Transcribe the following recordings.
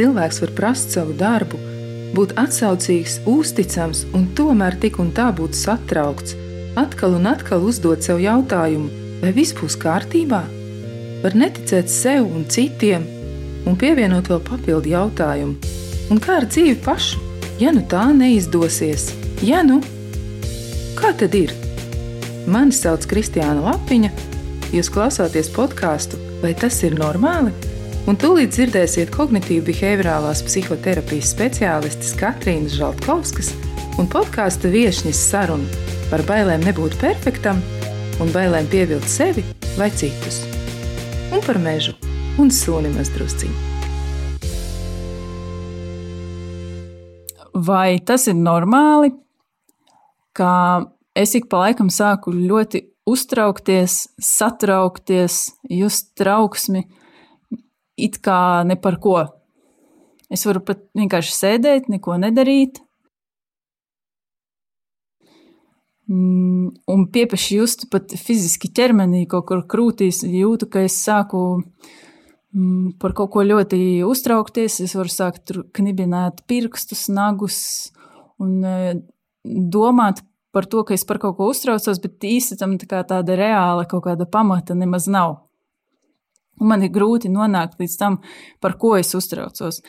cilvēks var prast savu darbu, būt atsaucīgs, uzticams un tomēr tik un tā būt satraukts, atkal un atkal uzdot sev jautājumu, vai viss būs kārtībā? Var neticēt sev un citiem, un pievienot vēl papildu jautājumu, un kā ar dzīvi pašu, ja nu tā neizdosies, ja nu? Kā tad ir? Mani sauc Kristiāna Lapiņa, jūs klausāties podkāstu, vai tas ir normāli? Un tūlīt dzirdēsiet kognitīvu behaviorālās psihoterapijas speciālistes Katrīnas Žaltkovskas un podkāstu viesņas sarunu par bailēm nebūt perfektam un bailēm pievilkt sevi vai citus. Un par mežu un suni mazdrusciņu. Vai tas ir normāli, ka es ik pa laikam sāku ļoti uztraukties, satraukties, just trauksmi? It kā ne par ko. Es varu pat vienkārši sēdēt, neko nedarīt. Mm, un piepeši just pat fiziski ķermenī, kaut kur krūtīs, jūtu, ka es sāku mm, par kaut ko ļoti uztraukties. Es varu sākt knibināt pirkstus, nagus un e, domāt par to, ka es par kaut ko uztraucos, bet īsti tam tā tāda reāla kaut kāda pamata nemaz nav. Un man ir grūti nonākt līdz tam, par ko es uztraucos.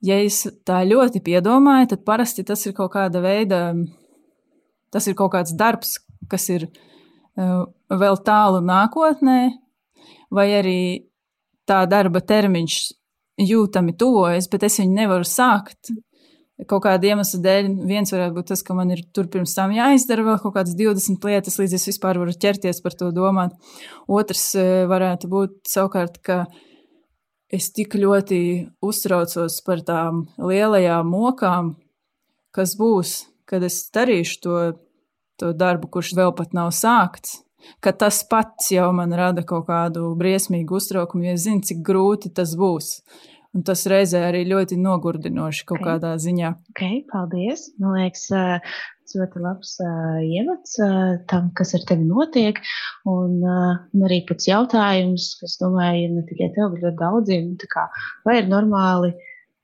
Ja es tā ļoti piedomāju, tad parasti tas ir kaut kāda veida, tas ir kaut kāds darbs, kas ir uh, vēl tālu nākotnē, vai arī tā darba termiņš jūtami tuvojas, bet es viņu nevaru sākt kaut kāda iemesla dēļ. Viens varētu būt tas, ka man ir tur pirms tam jāizdara vēl kaut kādas 20 lietas, līdz es vispār varu ķerties par to domāt. Otrs e, varētu būt savukārt, ka es tik ļoti uztraucos par tām lielajām mokām, kas būs, kad es darīšu to, to darbu, kurš vēl pat nav sākts. Ka tas pats jau man rada kaut kādu briesmīgu uztraukumu, jo es zinu, cik grūti tas būs. Un tas reizē arī ļoti nogurdinoši kaut okay. kādā ziņā. Ok, paldies. Man liekas, tas ļoti labs uh, ievads uh, tam, kas ar tevi notiek. Un, un arī pats jautājums, kas, domāju, ne tikai tev, bet ļoti daudziem, kā, vai ir normāli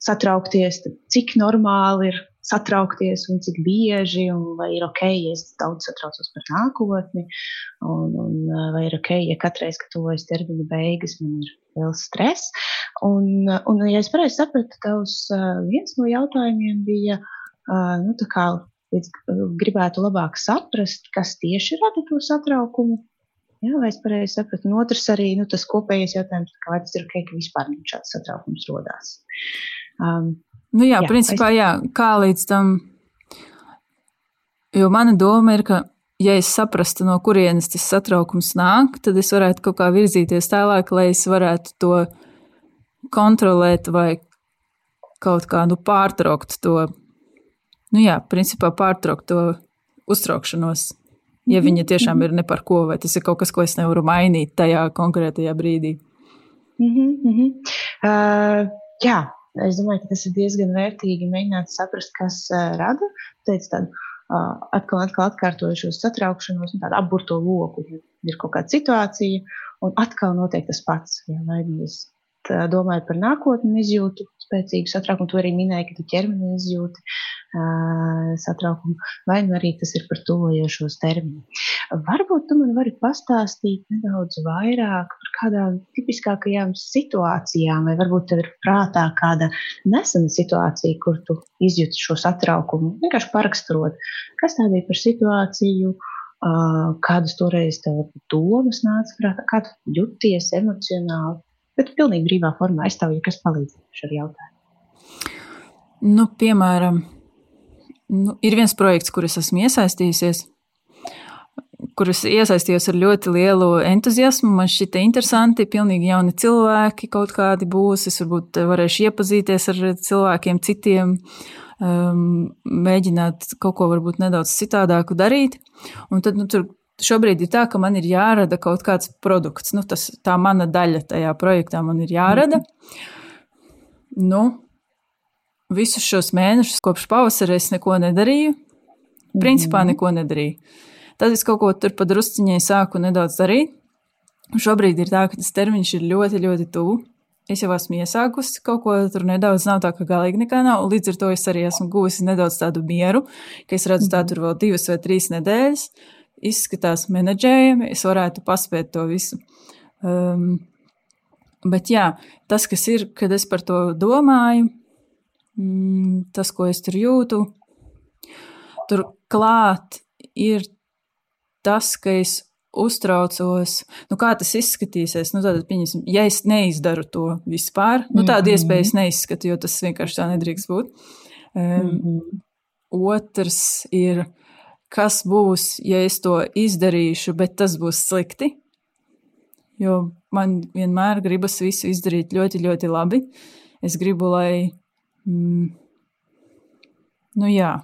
satraukties, cik normāli ir satraukties un cik bieži, un vai ir ok, ja es daudz satraucos par nākotni, un, un vai ir ok, ja katreiz, kad tuvojas termiņa beigas, man ir liels stress. Un, un ja es pareizi sapratu, tavs viens no jautājumiem bija, nu, tā kā gribētu labāk saprast, kas tieši rada to satraukumu. Jā, vai es pareizi sapratu? Un otrs arī nu, tas kopējais jautājums, kā tas ir ok, ka vispār šāds satraukums rodās. Um, Nu jā, jā principā, es... jā, kā līdz tam. Jo mana doma ir, ka, ja es saprastu, no kurienes tas satraukums nāk, tad es varētu kaut kā virzīties tālāk, lai es varētu to kontrolēt vai kaut kā nu, pārtraukt to. Nu jā, principā pārtraukt to uztraukšanos. Ja viņa mhm, tiešām mhm. ir ne par ko, vai tas ir kaut kas, ko es nevaru mainīt tajā konkrētajā brīdī. Mm -hmm, mm -hmm. Uh, jā, Es domāju, ka tas ir diezgan vērtīgi mēģināt saprast, kas uh, rada teicu, tādu uh, atkal atkal atkārtojušos satraukšanos tādu apburto loku. Ir kaut kāda situācija, un atkal notiek tas pats. Jā, vai nu es domāju par nākotni, izjūtu spēcīgu satraukumu, to arī minēja, ka tu ķermeni izjūti uh, satraukumu, vai nu arī tas ir par tuvojošos termiņu. Varbūt tu man vari pastāstīt nedaudz vairāk par kādām tipiskākajām situācijām, vai varbūt tev ir prātā kāda nesena situācija, kur tu izjūti šo satraukumu, vienkārši paraksturot, kas tā bija par situāciju. Uh, kādas toreiz tev domas nāca prātā, kā tu jūties emocionāli, bet pilnīgi brīvā formā. Ja kas palīdzēšu ar jautājumu. Nu, piemēram, nu, ir viens projekts, kur es esmu iesaistījusies, kurus iesaistījos ar ļoti lielu entuziasmu. Man šķita interesanti, pilnīgi jauni cilvēki kaut kādi būs. Es varbūt varēšu iepazīties ar cilvēkiem citiem, um, mēģināt kaut ko varbūt nedaudz citādāku darīt. Un tad nu, tur šobrīd ir tā, ka man ir jārada kaut kāds produkts. Nu, tas, tā mana daļa tajā projektā man ir jārada. Nu, visus šos mēnešus kopš pavasara es neko nedarīju. Principā mm. neko nedarīju. Tad es kaut ko tur padrusciņai sāku nedaudz darīt. Šobrīd ir tā, ka tas termiņš ir ļoti, ļoti tuvu. es jau esmu iesākusi kaut ko tur nedaudz, nav tā, ka galīgi nekā nav. Līdz ar to es arī esmu guvusi nedaudz tādu mieru, ka es redzu, tā tur vēl divas vai trīs nedēļas. Izskatās menedžējami, es varētu paspēt to visu. Um, bet jā, tas, kas ir, kad es par to domāju, mm, tas, ko es tur jūtu, tur klāt ir tas, ka es uztraucos, nu, kā tas izskatīsies. Nu, tad, ja es neizdaru to vispār, nu, tādu mm -hmm. iespēju es neizskatu, jo tas vienkārši tā nedrīkst būt. Um, mm -hmm. Otrs ir, kas būs, ja es to izdarīšu, bet tas būs slikti. Jo man vienmēr gribas visu izdarīt ļoti, ļoti labi. Es gribu, lai. Mm, nu, jā,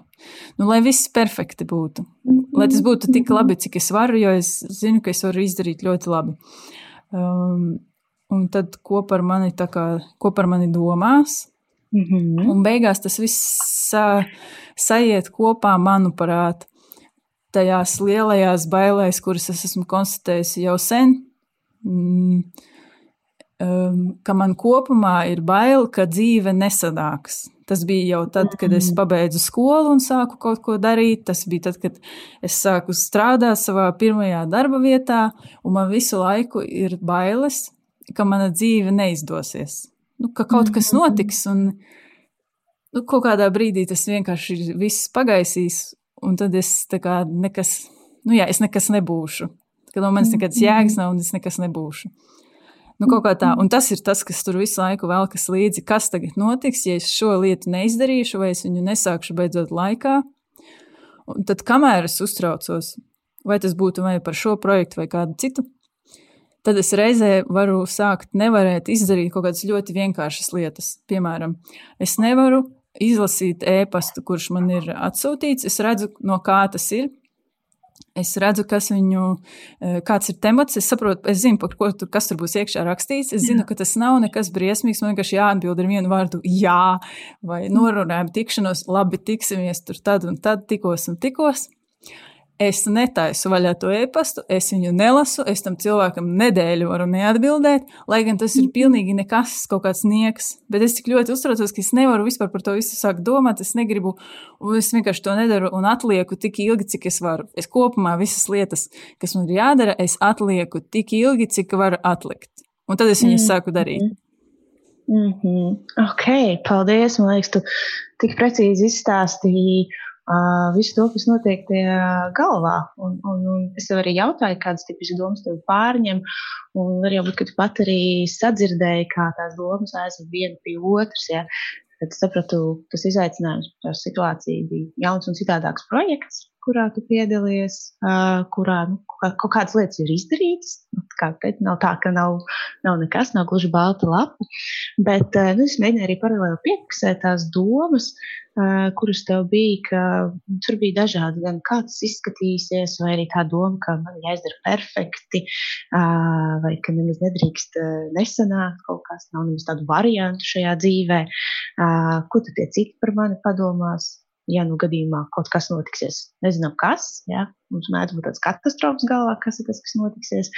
nu, lai viss perfekti būtu. Lai tas būtu tik labi, cik es varu, jo es zinu, ka es varu izdarīt ļoti labi. Um, un tad, ko par mani, kā, ko par mani domās, mm -hmm. un beigās tas viss sa, sajiet kopā, manuprāt, tajās lielajās bailēs, kuras es esmu konstatējusi jau sen. Mm, um, ka man kopumā ir bail, ka dzīve nesanāks. Tas bija jau tad, kad es mm. pabeidzu skolu un sāku kaut ko darīt. Tas bija tad, kad es sāku strādāt savā pirmajā darba vietā, un man visu laiku ir bailes, ka mana dzīve neizdosies. Nu, ka kaut kas mm. notiks, un nu, kaut kādā brīdī tas vienkārši ir viss pagaisīs, un tad es kā nekas, nu jā, es nekas nebūšu. Kad no manis nekādas jēgas nav, un es nekas nebūšu. Nu, kaut kā tā, un tas ir tas, kas tur visu laiku velkas līdzi. Kas tagad notiks, ja es šo lietu neizdarīšu, vai es viņu nesākšu beidzot laikā? Un tad, kamēr es uztraucos, vai tas būtu vai par šo projektu vai kādu citu, tad es reizē varu sākt nevarēt izdarīt kaut kādas ļoti vienkāršas lietas. Piemēram, es nevaru izlasīt ēpastu, kurš man ir atsūtīts. Es redzu, no kā tas ir. Es redzu, kas viņu, e, kāds ir temats. Es saprotu, es zinu, par ko tur, kas tur būs iekšā rakstīts. Es zinu, ka tas nav nekas briesmīgs. Man vienkārši jāatbild ar vienu vārdu, jā, vai norunājam tikšanos, labi, tiksimies tur tad un tad, tikos un tikos. Es netaisu vaļā to e-pastu, es viņu nelasu, es tam cilvēkam nedēļu varu neatbildēt, lai gan tas ir pilnīgi nekas, kaut kāds nieks. Bet es tik ļoti uztraucos, ka es nevaru vispār par to visu sākt domāt. Es negribu, es vienkārši to nedaru un atlieku tik ilgi, cik es varu. Es kopumā visas lietas, kas man ir jādara, es atlieku tik ilgi, cik varu atlikt. Un tad es viņus mm. sāku darīt. Mm -hmm. Ok, paldies. Man liekas, tu tik precīzi izstāstīji visu to, kas notiek tajā galvā. Un, un, un es tev arī jautāju, kādas tipiskas domas tev pārņem. Un varbūt, ka tu pat arī sadzirdēji, kā tās domas aizved viena pie otras. Ja? Tad sapratu, tas izaicinājums, tā situācija bija jauns un citādāks projekts kurā tu piedalies, uh, kurā nu, kaut kādas lietas ir izdarītas. Nu, kā teikt, nav tā, ka nav, nav nekas, nav gluži balta lapa. Bet uh, nu, es mēģināju arī paralēli piefiksēt tās domas, uh, kuras tev bija, ka tur bija dažādi, gan kā tas izskatīsies, vai arī tā doma, ka man jāizdara perfekti, uh, vai ka nemaz nedrīkst uh, nesanākt kaut kas, nav nemaz tādu variantu šajā dzīvē. Uh, ko tad tie citi par mani padomās? Ja nu gadījumā kaut kas notiksies, nezinām kas, ja, mums mēdz būt tāds katastrofas galvā, kas ir tas, kas notiksies.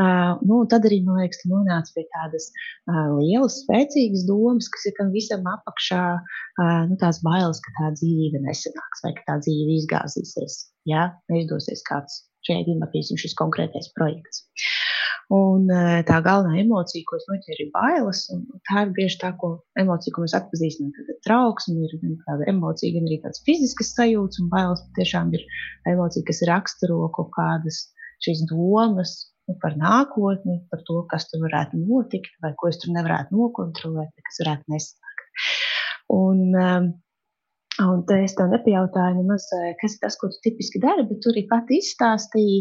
Uh, nu, tad arī, man liekas, nonāca pie tādas uh, lielas, spēcīgas domas, kas ir tam visam apakšā, uh, nu, tās bailes, ka tā dzīve nesanāks vai ka tā dzīve izgāzīsies, ja neizdosies kāds šajā gadījumā, piemēram, šis konkrētais projekts. Un eh, tā galvenā emocija, ko es noķēru, ir bailes. Tā ir bieži tā ko, emocija, ko mēs atpazīstam. Tad trauksme ir gan tāda emocija, gan arī tādas fiziskas sajūtas. Un bailes patiešām ir emocija, kas raksturo kaut kādas šīs domas nu, par nākotni, par to, kas tur varētu notikt, vai ko es tur nevarētu nokontrolēt, kas varētu nesākt. Un, um, Un es tev nepajautāju, nemaz, eh, kas ir tas, ko tu tipiski dari, bet tu arī pati izstāstīji,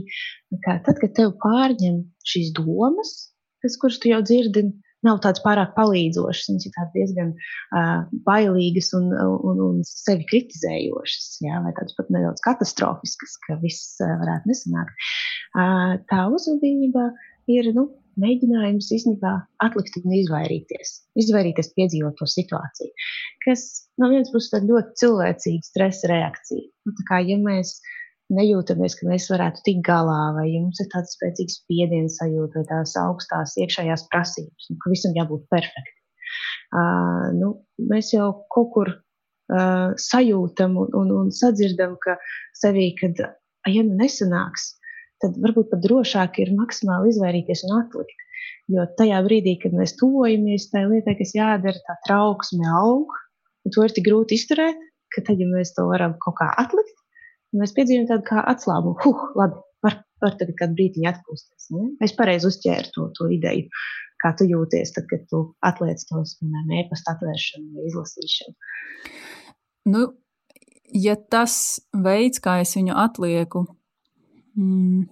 ka tad, kad tev pārņem šīs domas, kas, kuras tu jau dzirdi, nav tādas pārāk palīdzošas. Viņas ir diezgan uh, bailīgas un, un, un sevi kritizējošas, jā, vai tādas pat nedaudz katastrofiskas, ka viss uh, varētu nesanākt. Uh, tā uzvedība ir nu, mēģinājums īstenībā atlikt un izvairīties, izvairīties piedzīvot to situāciju, kas no vienas puses ir ļoti cilvēcīga stresa reakcija. Nu, kā, ja mēs nejūtamies, ka mēs varētu tikt galā, vai ja mums ir tāds spēcīgs spiediens sajūta, vai tās augstās iekšējās prasības, nu, ka visam jābūt perfektam. Uh, nu, mēs jau kaut kur uh, sajūtam un, un, un sadzirdam, ka sevī, kad, ja nu nesanāks, tad varbūt pat drošāk ir maksimāli izvairīties un atlikt. Jo tajā brīdī, kad mēs tuvojamies tai lietai, kas jādara, tā trauksme aug, un to ir tik grūti izturēt, ka tad, ja mēs to varam kaut kā atlikt, Mēs piedzīvojam tādu kā atslābumu, huh, labi, var, var tagad kādu brīdiņu atpūsties. Ne? Es pareizi uzķēru to, to ideju, kā tu jūties, tad, kad tu atliec tos, piemēram, e-pasta atvēršanu vai izlasīšanu. Nu, ja tas veids, kā es viņu atlieku, mm,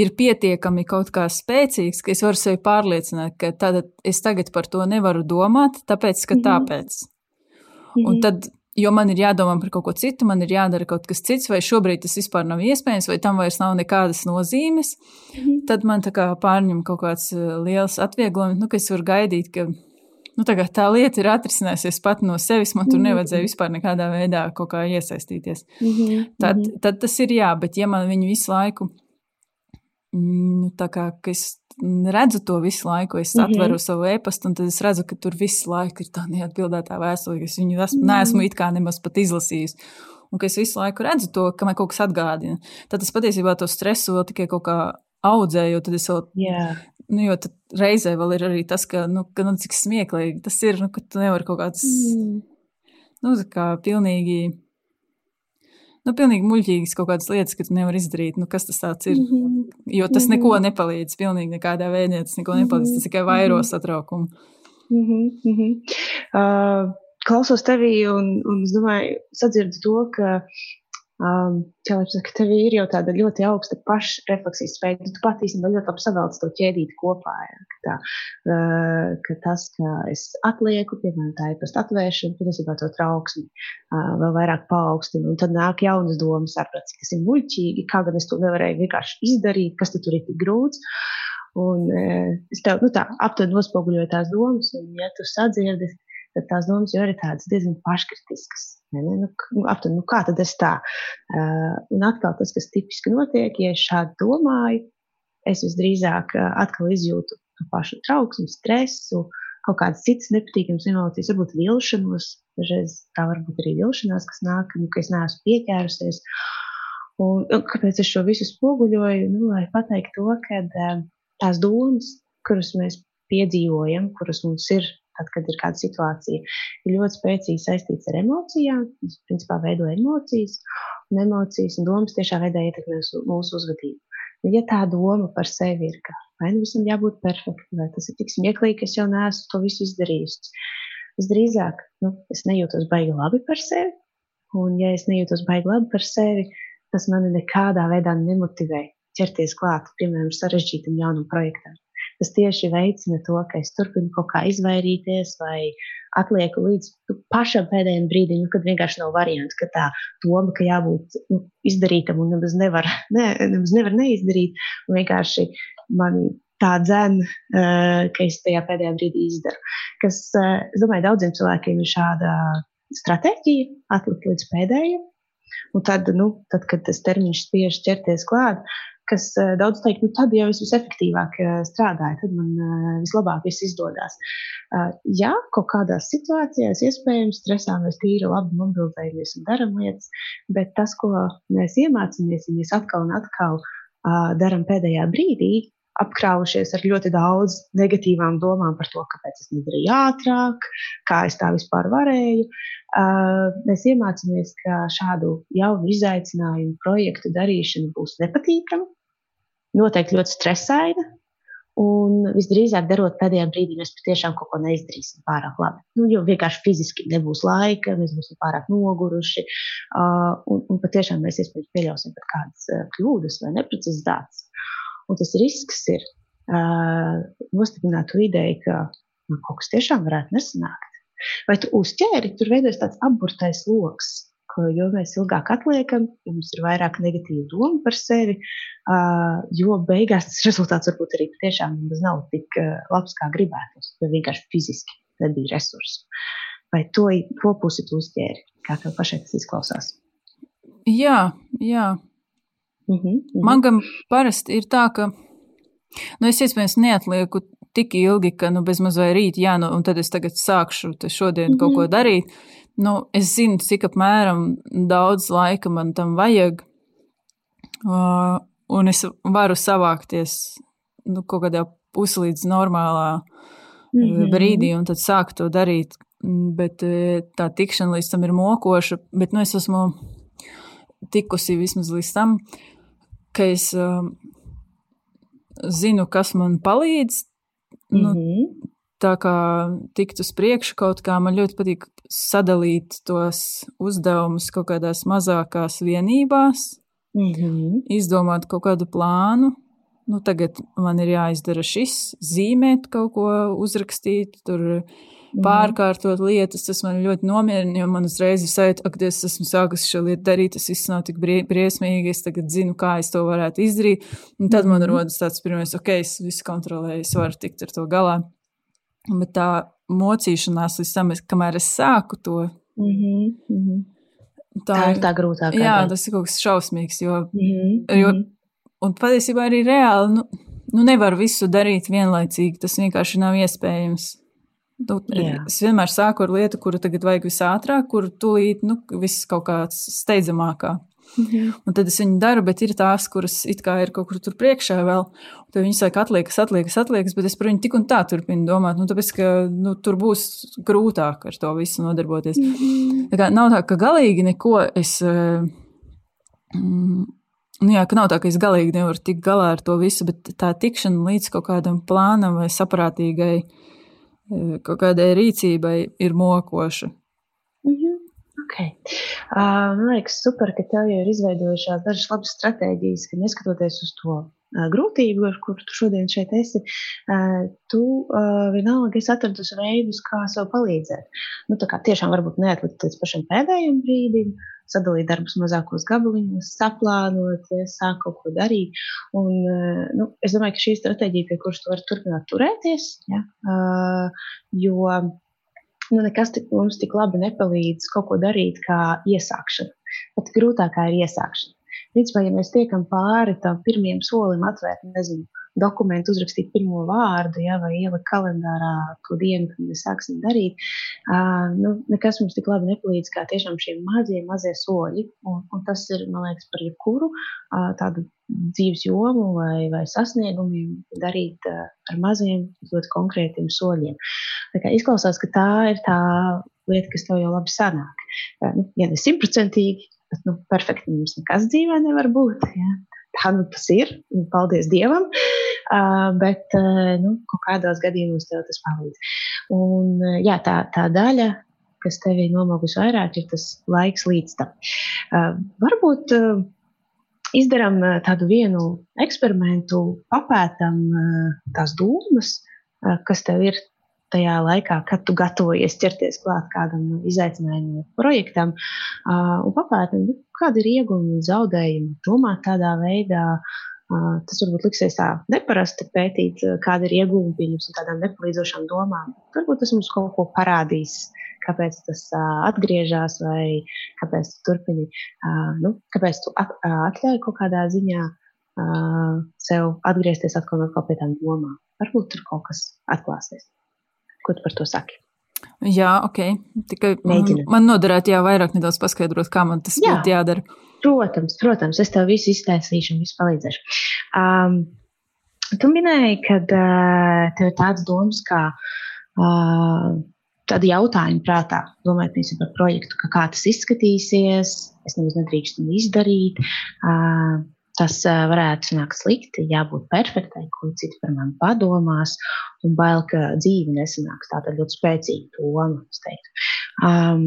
ir pietiekami kaut kā spēcīgs, ka es varu sevi pārliecināt, ka tad es tagad par to nevaru domāt, tāpēc, ka -hmm. tāpēc. Mm -hmm. Un tad jo man ir jādomā par kaut ko citu, man ir jādara kaut kas cits, vai šobrīd tas vispār nav iespējams, vai tam vairs nav nekādas nozīmes, -hmm. tad man tā kā pārņem kaut kāds eh, liels atvieglojums, nu, ka es varu gaidīt, ka nu, tā, tā lieta ir atrisinājusies pat no sevis, man tur -hmm. nevajadzēja vispār nekādā veidā iesaistīties. Mm -hmm. tad, tad tas ir jā, bet ja man viņu visu laiku, nu, tā kā, es redzu to visu laiku. Es mm -hmm. atveru savu e-pastu, un tad es redzu, ka tur visu laiku ir tā neatbildētā vēstule, ka es viņu esmu, mm -hmm. neesmu it kā nemaz pat izlasījis. Un ka es visu laiku redzu to, ka man kaut kas atgādina. Tad es patiesībā to stresu vēl tikai kaut kā audzēju, tad es vēl. Yeah. Nu, jo reizē vēl ir arī tas, ka, nu, ka nu, cik smieklīgi tas ir, nu, ka tu nevari kaut kādas, mm. nu, kā pilnīgi nu, pilnīgi muļķīgas kaut kādas lietas, ka tu nevari izdarīt. Nu, kas tas ir? Mm -hmm. Jo tas mm -hmm. neko nepalīdz. Pilnīgi nekādā veidā tas neko nepalīdz. Tas tikai vairo mhm. satraukumu. Mm -hmm. uh, klausos tevī un, un es domāju, sadzirdu to, ka Um, cilvēks saka, ka tev ir jau tāda ļoti augsta pašrefleksijas spēja. Tu pat īstenībā ļoti labi savelc to ķēdīti kopā. Ja, ka, tā, uh, ka tas, ka es atlieku, piemēram, tā ir pasta atvēršana, patiesībā to trauksmi uh, vēl vairāk paaugstina. Un tad nāk jaunas domas, saprot, cik tas ir muļķīgi, kā gan es to nevarēju vienkārši izdarīt, kas tur ir tik grūts. Un uh, es tev, nu tā, aptuveni nospoguļoju tās domas, un ja tu sadzirdi, tad tās domas jau ir tādas diezgan paškritiskas. Ne? Nu, nu, aptuveni, nu, kā tad es tā? Uh, un atkal tas, kas tipiski notiek, ja es šādi domāju, es visdrīzāk uh, atkal izjūtu to pašu trauksmu, stresu, kaut kādas citas nepatīkamas emocijas, varbūt vilšanos. Dažreiz tā var būt arī vilšanās, kas nāk, nu, ka es neesmu pieķērusies. Un, un kāpēc es šo visu spoguļoju? Nu, lai pateiktu to, ka uh, tās domas, kuras mēs piedzīvojam, kuras mums ir tad, kad ir kāda situācija, ir ļoti spēcīgi saistīts ar emocijām. Tas, principā, veido emocijas, un emocijas un domas tiešā veidā ietekmē mūsu uzvedību. Nu, ja tā doma par sevi ir, ka vai nu visam jābūt perfektam, vai tas ir tik smieklīgi, ka es jau neesmu to visu izdarījusi, visdrīzāk nu, es nejūtos baigi labi par sevi. Un, ja es nejūtos baigi labi par sevi, tas mani nekādā veidā nemotivē ķerties klāt, piemēram, sarežģītam jaunam projektam tas tieši veicina to, ka es turpinu kaut kā izvairīties vai atlieku līdz pašam pēdējiem brīdim, nu, kad vienkārši nav variants, ka tā doma, ka jābūt nu, izdarītam un nemaz nevar, ne, nemaz nevar neizdarīt, un vienkārši man tā dzēn, uh, ka es tajā pēdējā brīdī izdaru. Kas, uh, es domāju, daudziem cilvēkiem ir šāda stratēģija atlikt līdz pēdējiem. Un tad, nu, tad, kad tas termiņš spiež ķerties klāt, kas eh, daudz teikt, nu tad jau es visefektīvāk eh, strādāju, tad man eh, vislabāk viss izdodas. Jā, kaut kādās situācijās iespējams stresā mēs tīri labi mobilizējamies un darām lietas, bet tas, ko mēs iemācāmies, ja mēs atkal un atkal darām pēdējā brīdī, apkrāvušies ar ļoti daudz negatīvām domām par to, kāpēc es nedarīju ātrāk, kā es tā vispār varēju. Uh, mēs iemācāmies, ka šādu jaunu izaicinājumu projektu darīšana būs nepatīkama, noteikti ļoti stresaina. Un visdrīzāk, darot pēdējā brīdī, mēs patiešām kaut ko neizdarīsim pārāk labi. Nu, jo vienkārši fiziski nebūs laika, mēs būsim pārāk noguruši. Uh, un, un patiešām mēs iespējams pieļausim pat kādas uh, kļūdas vai neprecizitātes. Un tas risks ir uh, nostiprināt to ideju, ka nu, kaut kas tiešām varētu nesanākt. Vai tu uzķēri, tur veidojas tāds apburtais lokus jo mēs ilgāk atliekam, jo mums ir vairāk negatīvu domu par sevi, jo beigās tas rezultāts varbūt arī patiešām nav tik labs, kā gribētos, jo vienkārši fiziski nebija resursi. Vai to, to pusi tu uzķēri, kā tev pašai tas izklausās? Jā, jā. Mm -hmm. Man gan parasti ir tā, ka nu, es iespējams neatlieku tik ilgi, ka nu, bez mazliet rīt, jā, nu, un tad es tagad sākšu šodien mm -hmm. kaut ko darīt. Nu, es zinu, cik apmēram daudz laika man tam vajag, uh, un es varu savākties nu, kaut kādā pusi līdz normālā mm -hmm. brīdī, un tad sākt to darīt. Bet tā tikšana līdz tam ir mokoša, bet nu, es esmu tikusi vismaz līdz tam, ka es uh, zinu, kas man palīdz. Nu, mm -hmm. Tā kā tikt uz priekšu kaut kā, man ļoti patīk sadalīt tos uzdevumus kaut kādās mazākās vienībās, mm -hmm. izdomāt kaut kādu plānu. Nu, tagad man ir jāizdara šis, zīmēt kaut ko, uzrakstīt, tur Mhm. Pārkārtot lietas. Tas man ļoti nomierina, jo man uzreiz ir sajūta, ka es esmu sākusi šo lietu darīt, tas viss nav tik briesmīgi. Es tagad zinu, kā es to varētu izdarīt. Un tad man mhm. rodas tāds pirmais, ok, es visu kontrolēju, es varu tikt ar to galā. Bet tā mocīšanās līdz tam, kamēr es sāku to. Mm -hmm. Tā, tā ir tā grūtākā. Jā, tas ir kaut kas šausmīgs. Jo, mm -hmm. jo, mhm. un patiesībā arī reāli nu, nu nevar visu darīt vienlaicīgi. Tas vienkārši nav iespējams. Nu, es vienmēr sāku ar lietu, kuru tagad vajag visātrāk, kuru tūlīt nu, viss kaut kāds steidzamākā. Mm -hmm. Un tad es viņu daru, bet ir tās, kuras it kā ir kaut kur tur priekšā vēl. Tad viņas saka, atliekas, atliekas, atliekas, bet es par viņu tik un tā turpinu domāt. Nu, tāpēc, ka nu, tur būs grūtāk ar to visu nodarboties. Mm -hmm. Tā kā nav tā, ka galīgi neko es. Mm, Nu jā, ka nav tā, ka es galīgi nevaru tikt galā ar to visu, bet tā tikšana līdz kaut kādam plānam vai saprātīgai uh, kaut kādai rīcībai ir mokoša. Mm -hmm. Okay. Uh, man liekas, super, ka tev jau ir izveidojušās dažas labas stratēģijas, ka neskatoties uz to uh, grūtību, ar kuru tu šodien šeit esi, uh, tu vienalga esi atradusi veidus, kā sev palīdzēt. Nu, tā kā tiešām varbūt neatlikt līdz pašam pēdējiem brīdim, sadalīt darbus mazākos gabaliņos, saplānot, ja, sākt kaut ko darīt. Un, eh, nu, es domāju, ka šī stratēģija, pie kuras tu vari turpināt turēties, ja, uh, jo nu, nekas tik, mums tik labi nepalīdz kaut ko darīt kā iesākšana. Pat grūtākā ir iesākšana. Principā, ja mēs tiekam pāri tam pirmajam solim, atvērt, nezinu, dokumentu, uzrakstīt pirmo vārdu, ja, vai ielikt kalendārā to dienu, kad mēs sāksim darīt. Uh, nu, nekas mums tik labi nepalīdz kā tiešām šie mazie, mazie soļi. Un, un tas ir, man liekas, par jebkuru uh, tādu dzīves jomu vai, vai sasniegumiem darīt uh, ar maziem, ļoti konkrētiem soļiem. Tā kā izklausās, ka tā ir tā lieta, kas tev jau labi sanāk. Uh, ja ne simtprocentīgi, bet nu, perfekti mums nekas dzīvē nevar būt. Ja? Tā nu tas ir, un paldies Dievam. Uh, bet uh, nu, kaut kādos gadījumos tev tas palīdz. Un, uh, jā, tā, tā daļa, kas tevī nomogus vairāk, ir tas laiks līdz tam. Uh, varbūt uh, izdarām uh, tādu vienu eksperimentu, papētam uh, tās dūmas, uh, kas tev ir tajā laikā, kad tu gatavojies ķerties klāt kādam izaicinājumam, projektam, uh, un papētām, kāda ir ieguvuma un zaudējuma. Domāt tādā veidā, tas varbūt liksies tā neparasti pētīt, kāda ir ieguvuma pieņems un tādām nepalīdzošām domām. Varbūt tas mums kaut ko parādīs. Kāpēc tas atgriežas, vai kāpēc tu turpini, nu, kāpēc tu at, atļauj kaut kādā ziņā sev atgriezties atkal atkal pie tām domām. Varbūt tur kaut kas atklāsies. Ko tu par to saki? Jā, ok. Tikai Mēģinam. man noderētu jā, vairāk nedaudz paskaidrot, kā man tas jā. būtu jādara. Protams, protams, es tev visu iztaisīšu un visu palīdzēšu. Um, tu minēji, ka uh, tev ir tāds domas, kā uh, tādi jautājumi prātā, domājot par projektu, kā tas izskatīsies, es nemaz nedrīkstu izdarīt. Uh, tas varētu sanākt slikti, jābūt perfektai, ko citi par mani padomās, un bail, ka dzīve nesanāks. Tā ir ļoti spēcīga doma. Um,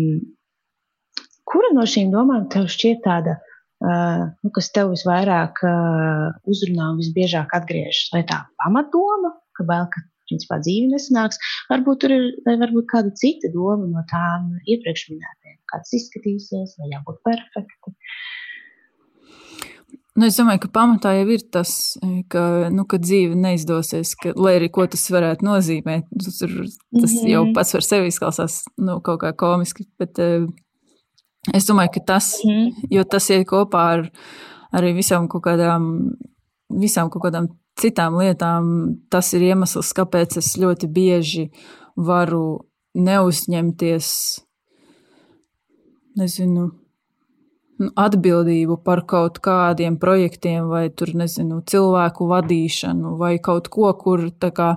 kura no šīm domām tev šķiet tāda, uh, nu, kas tev visvairāk uh, uzrunā un visbiežāk atgriežas? Vai tā pamatdoma, ka bail, ka principā dzīve nesanāks, varbūt tur ir varbūt kāda cita doma no tām iepriekš minētajām, kāds izskatīsies, vai jābūt perfekti. Nu, es domāju, ka pamatā jau ir tas, ka, nu, ka dzīve neizdosies, ka, lai arī ko tas varētu nozīmēt. Tas, ir, tas mm -hmm. jau pats par sevi izklausās nu, kaut kā komiski, bet uh, es domāju, ka tas, mm -hmm. jo tas iet kopā ar, arī visām kaut kādām, visām kaut kādām citām lietām. Tas ir iemesls, kāpēc es ļoti bieži varu neuzņemties, nezinu, nu, atbildību par kaut kādiem projektiem, vai tur, nezinu, cilvēku vadīšanu, vai kaut ko, kur kā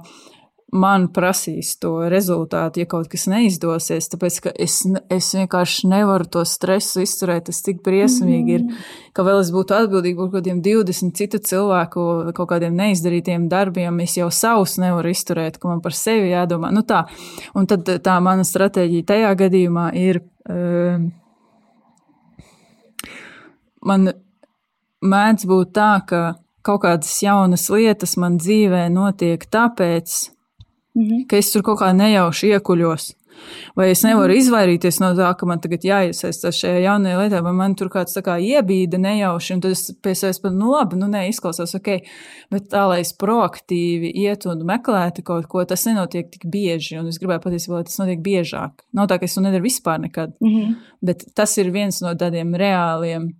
man prasīs to rezultātu, ja kaut kas neizdosies. Tāpēc es, es vienkārši nevaru to stresu izturēt. Tas tik briesmīgi ir, mm. ka vēl es būtu atbildīga par kaut kādiem 20 citu cilvēku kaut kādiem neizdarītiem darbiem. Es jau savus nevaru izturēt, ka man par sevi jādomā. Nu tā. Un tad tā mana stratēģija tajā gadījumā ir. Uh, man mēdz būt tā, ka kaut kādas jaunas lietas man dzīvē notiek tāpēc, -hmm. Ka es tur kaut kā nejauši iekuļos. Vai es nevaru -hmm. izvairīties no tā, ka man tagad jāiesaistās šajā jaunajā lietā, vai man tur kāds kā iebīda nejauši, un tad es pie sevis pat, nu labi, nu nē, izklausās ok, bet tā, lai es proaktīvi ietu un meklētu kaut ko, tas nenotiek tik bieži, un es gribēju patiesībā, lai tas notiek biežāk. Nav tā, ka es to nedaru vispār nekad, mm -hmm. bet tas ir viens no tādiem reāliem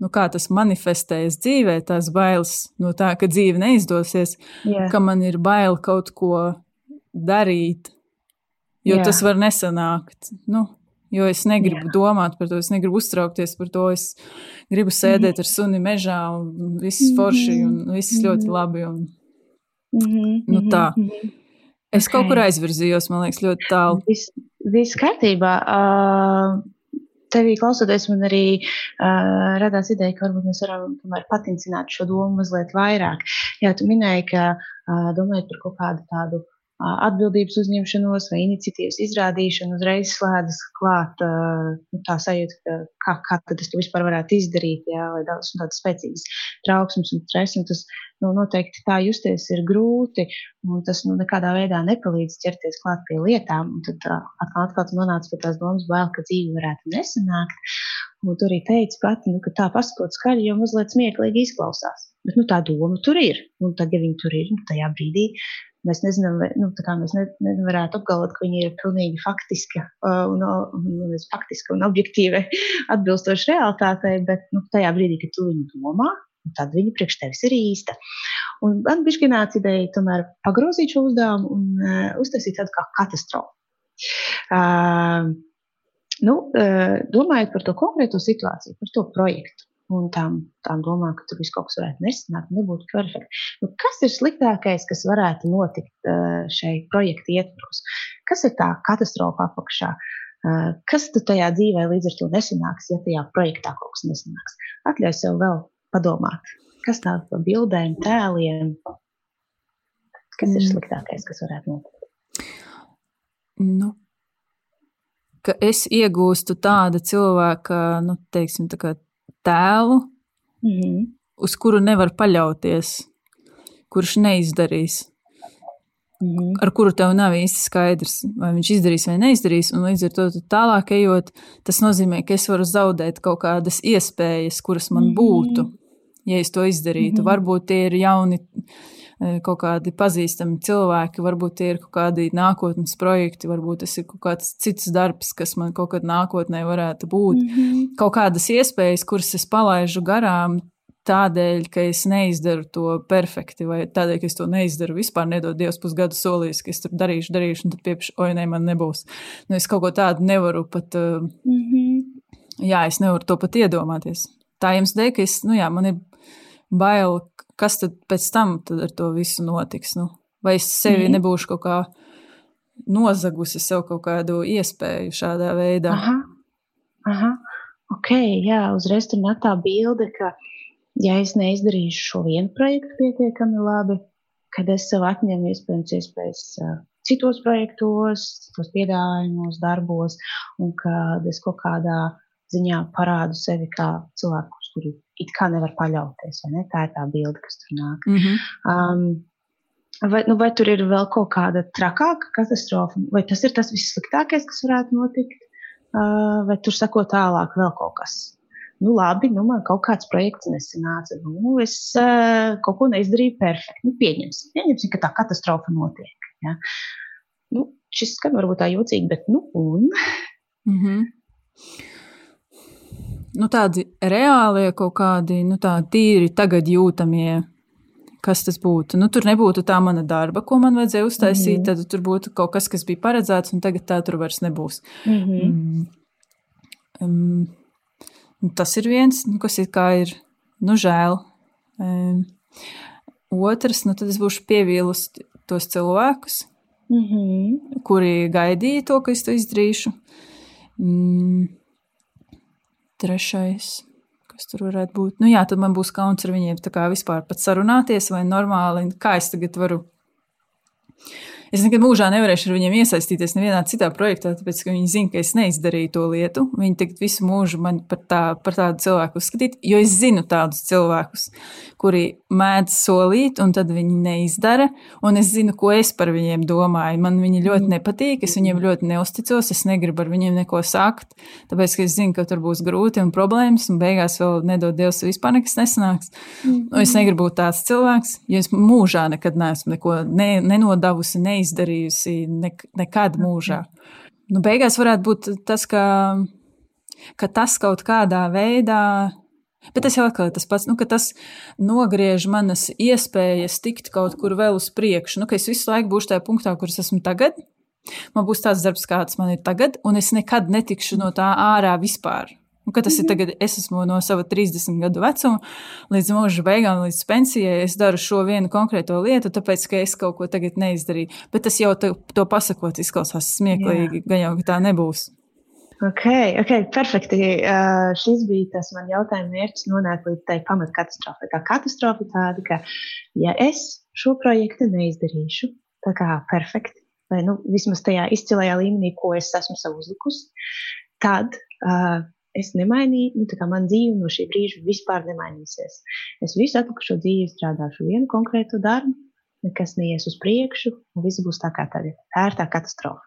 nu, kā tas manifestējas dzīvē, tās bailes no tā, ka dzīve neizdosies, yeah. ka man ir bail kaut ko darīt, jo Jā. tas var nesanākt. Nu, jo es negribu Jā. domāt par to, es negribu uztraukties par to. Es gribu sēdēt mm -hmm. ar suni mežā, un viss mhm. forši, un viss mm -hmm. ļoti labi. Un, mm -hmm. nu, tā. Mm -hmm. Es okay. kaut kur aizvirzījos, man liekas, ļoti tālu. Viss, viss kārtībā. Uh, tevī klausoties, man arī uh, radās ideja, ka varbūt mēs varam tomēr patincināt šo domu mazliet vairāk. Jā, tu minēji, ka uh, domājot par kaut kādu tādu atbildības uzņemšanos vai iniciatīvas izrādīšanu, uzreiz slēdzas klāt nu, tā sajūta, ka kā, kā tad es to vispār varētu izdarīt, jā, vai daudz un tādas spēcīgas trauksmes un stresa, un tas nu, noteikti tā justies ir grūti, un tas nu, nekādā veidā nepalīdz ķerties klāt pie lietām, un tad atkal, atkal tu nonāc pie tās domas bail, ka dzīve varētu nesanākt, un tu arī teici pati, nu, ka tā pasakot skaļi jau mazliet smieklīgi izklausās, bet nu, tā doma tur ir, un tad, ja viņi tur ir, nu, tajā brīdī Mēs nezinām, vai, nu, mēs ne, nevarētu apgalvot, ka viņi ir pilnīgi faktiski uh, un, un, faktiski un objektīvi atbilstoši realitātei, bet nu, tajā brīdī, kad tu viņu domā, tad viņa priekš tevis ir īsta. Un man bija šķināts ideja tomēr pagrozīt šo uzdevumu un uh, uztaisīt tādu kā katastrofu. Uh, nu, uh, domājot par to konkrēto situāciju, par to projektu, un tām, tām domām, ka tur viss kaut kas varētu nesanākt, nebūtu perfekti. Nu, kas ir sliktākais, kas varētu notikt šai projekta ietvaros? Kas ir tā katastrofa apakšā? Kas tad tajā dzīvē līdz ar to nesanāks, ja tajā projektā kaut kas nesanāks? Atļauj sev vēl padomāt, kas nāk pa bildēm, tēliem. Kas mm. ir sliktākais, kas varētu notikt? Nu, ka es iegūstu tādu cilvēku, nu, teiksim, tā kā tēlu, mm -hmm. uz kuru nevar paļauties, kurš neizdarīs. Mm -hmm. Ar kuru tev nav īsti skaidrs, vai viņš izdarīs vai neizdarīs. Un līdz ar to tālāk ejot, tas nozīmē, ka es varu zaudēt kaut kādas iespējas, kuras man mm -hmm. būtu, ja es to izdarītu. Mm -hmm. Varbūt tie ir jauni E, kaut kādi pazīstami cilvēki, varbūt tie ir kaut kādi nākotnes projekti, varbūt tas ir kaut kāds cits darbs, kas man kaut kad nākotnē varētu būt. Mm -hmm. Kaut kādas iespējas, kuras es palaidu garām. Tādēļ, ka es neizdaru to perfekti, vai tādēļ, ka es to neizdaru vispār, nedod Dievs pusgadu solījis, ka es tur darīšu, darīšu, un tad piepšu, oi, nē, man nebūs. Nu, es kaut ko tādu nevaru pat, mm -hmm. jā, es nevaru to pat iedomāties. Tā jums dēļ, ka es, nu jā, man ir bail, kas tad pēc tam tad ar to visu notiks. Nu? Vai es sevi mm. nebūšu kaut kā nozagusi sev kaut kādu iespēju šādā veidā? Aha, aha. ok, jā, uzreiz tur nāk tā bilde, ka ja es neizdarīšu šo vienu projektu pietiekami labi, kad es sev atņemu iespējams iespējas uh, citos projektos, citos piedāvājumos, darbos, un kad es kaut kādā ziņā parādu sevi kā cilvēku, kuru it kā nevar paļauties. Ne? Tā ir tā bilde, kas tur nāk. Mm -hmm. um, vai, nu, vai tur ir vēl kaut kāda trakāka katastrofa, vai tas ir tas vissliktākais, kas varētu notikt, uh, vai tur sako tālāk vēl kaut kas. Nu, labi, nu, man kaut kāds projekts nesanāca. Nu, es uh, kaut ko neizdarīju perfekti. Nu, pieņemsim, pieņemsim, ka tā katastrofa notiek. Ja? Nu, šis skan varbūt tā jocīgi, bet nu un. Mm -hmm. Nu, tādi reālie kaut kādi, nu, tādi tīri tagad jūtamie. Kas tas būtu? Nu, tur nebūtu tā mana darba, ko man vajadzēja uztaisīt. Mm -hmm. Tad tur būtu kaut kas, kas bija paredzēts, un tagad tā tur vairs nebūs. Mm -hmm. mm. Um, tas ir viens, nu, kas ir ir nu, žēl. Um, otrs, nu, tad es būšu pievīlus tos cilvēkus, mm -hmm. kuri gaidīja to, ka es to izdarīšu. Mm. Trešais, kas tur varētu būt. Nu, jā, tad man būs kauns ar viņiem vispār pat sarunāties, vai normāli, kā es tagad varu Es nekad mūžā nevarēšu ar viņiem iesaistīties nevienā citā projektā, tāpēc, ka viņi zina, ka es neizdarīju to lietu. Viņi tagad visu mūžu man par, tā, par tādu cilvēku uzskatīt, jo es zinu tādus cilvēkus, kuri mēdz solīt, un tad viņi neizdara, un es zinu, ko es par viņiem domāju. Man viņi ļoti nepatīk, es viņiem ļoti neusticos, es negribu ar viņiem neko sakt, tāpēc, ka es zinu, ka tur būs grūti un problēmas, un beigās vēl nedod Dievs, vispār nekas nesanāks. Mm. Un es negribu būt tāds cilvēks, jo es mūžā nekad neesmu neko ne, nenodavusi, neizdarījusi neizdarījusi nek nekad mūžā. Nu, beigās varētu būt tas, ka, ka tas kaut kādā veidā Bet tas jau atkal ir tas pats, nu, ka tas nogriež manas iespējas tikt kaut kur vēl uz priekšu. Nu, ka es visu laiku būšu tajā punktā, kur es esmu tagad. Man būs tāds darbs, kāds man ir tagad, un es nekad netikšu no tā ārā vispār. Nu, tas ir tagad, es esmu no sava 30 gadu vecuma līdz mūža beigām, līdz pensijai. Es daru šo vienu konkrēto lietu, tāpēc, ka es kaut ko tagad neizdarīju. Bet tas jau to, to pasakot, izklausās smieklīgi, gan jau tā nebūs. Ok, ok, perfekti. Uh, šis bija tas man jautājuma mērķis nonākt līdz tai pamatkatastrofai. Tā katastrofa tāda, ka, ja es šo projektu neizdarīšu, tā kā perfekti, vai nu, vismaz tajā izcilajā līmenī, ko es esmu sev uzlikusi, tad uh, es nemainīju, nu, tā kā man dzīve no šī brīža vispār nemainīsies. Es visu atlikušo dzīvi strādāšu vienu konkrētu darbu, nekas neies uz priekšu, un viss būs tā kā tagad. Tā ir tā katastrofa.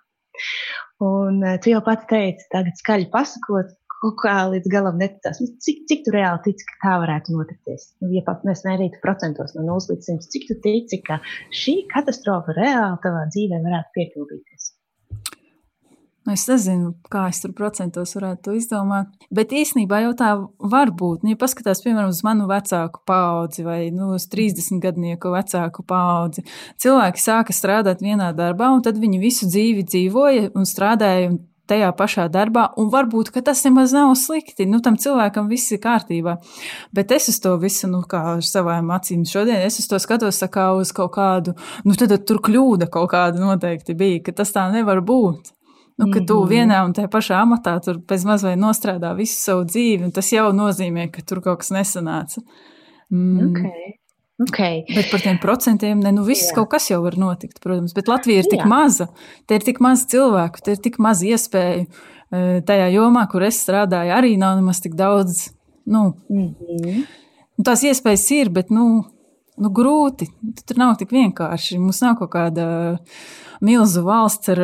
Un uh, tu jau pati teici, tagad skaļi pasakot, kaut kā līdz galam neticās. Nu, cik, cik tu reāli tici, ka tā varētu notikties? Nu, ja pat mēs mērītu procentos no 0 līdz 100, cik tu tici, ka šī katastrofa reāli tavā dzīvē varētu piepildīties? Nu, es nezinu, kā es tur procentos varētu to izdomāt. Bet īsnībā jau tā var būt. Nu, ja paskatās, piemēram, uz manu vecāku paudzi vai nu, uz 30 gadnieku vecāku paudzi, cilvēki sāka strādāt vienā darbā, un tad viņi visu dzīvi dzīvoja un strādāja. Tajā pašā darbā, un varbūt tas nemaz nav slikti. Nu, tam cilvēkam viss ir kārtībā. Bet es uz to visu, nu, kā ar savām acīm šodien, es uz to skatos kā uz kaut kādu, nu, tad tur kļūda kaut kāda noteikti bija, ka tas tā nevar būt. Nu, ka tu mhm. vienā un tajā pašā amatā tur pēc mazliet nostrādā visu savu dzīvi, tas jau nozīmē, ka tur kaut kas nesanāca. Mm. Okay. Okay. Bet par tiem procentiem, ne, nu viss Jā. kaut kas jau var notikt, protams. Bet Latvija ir tik Jā. maza, te ir tik maz cilvēku, te ir tik maz iespēju. E, tajā jomā, kur es strādāju, arī nav nemaz tik daudz. Nu, mm -hmm. Tās iespējas ir, bet nu, nu, grūti. Tur nav tik vienkārši. Mums nav kaut kāda milzu valsts ar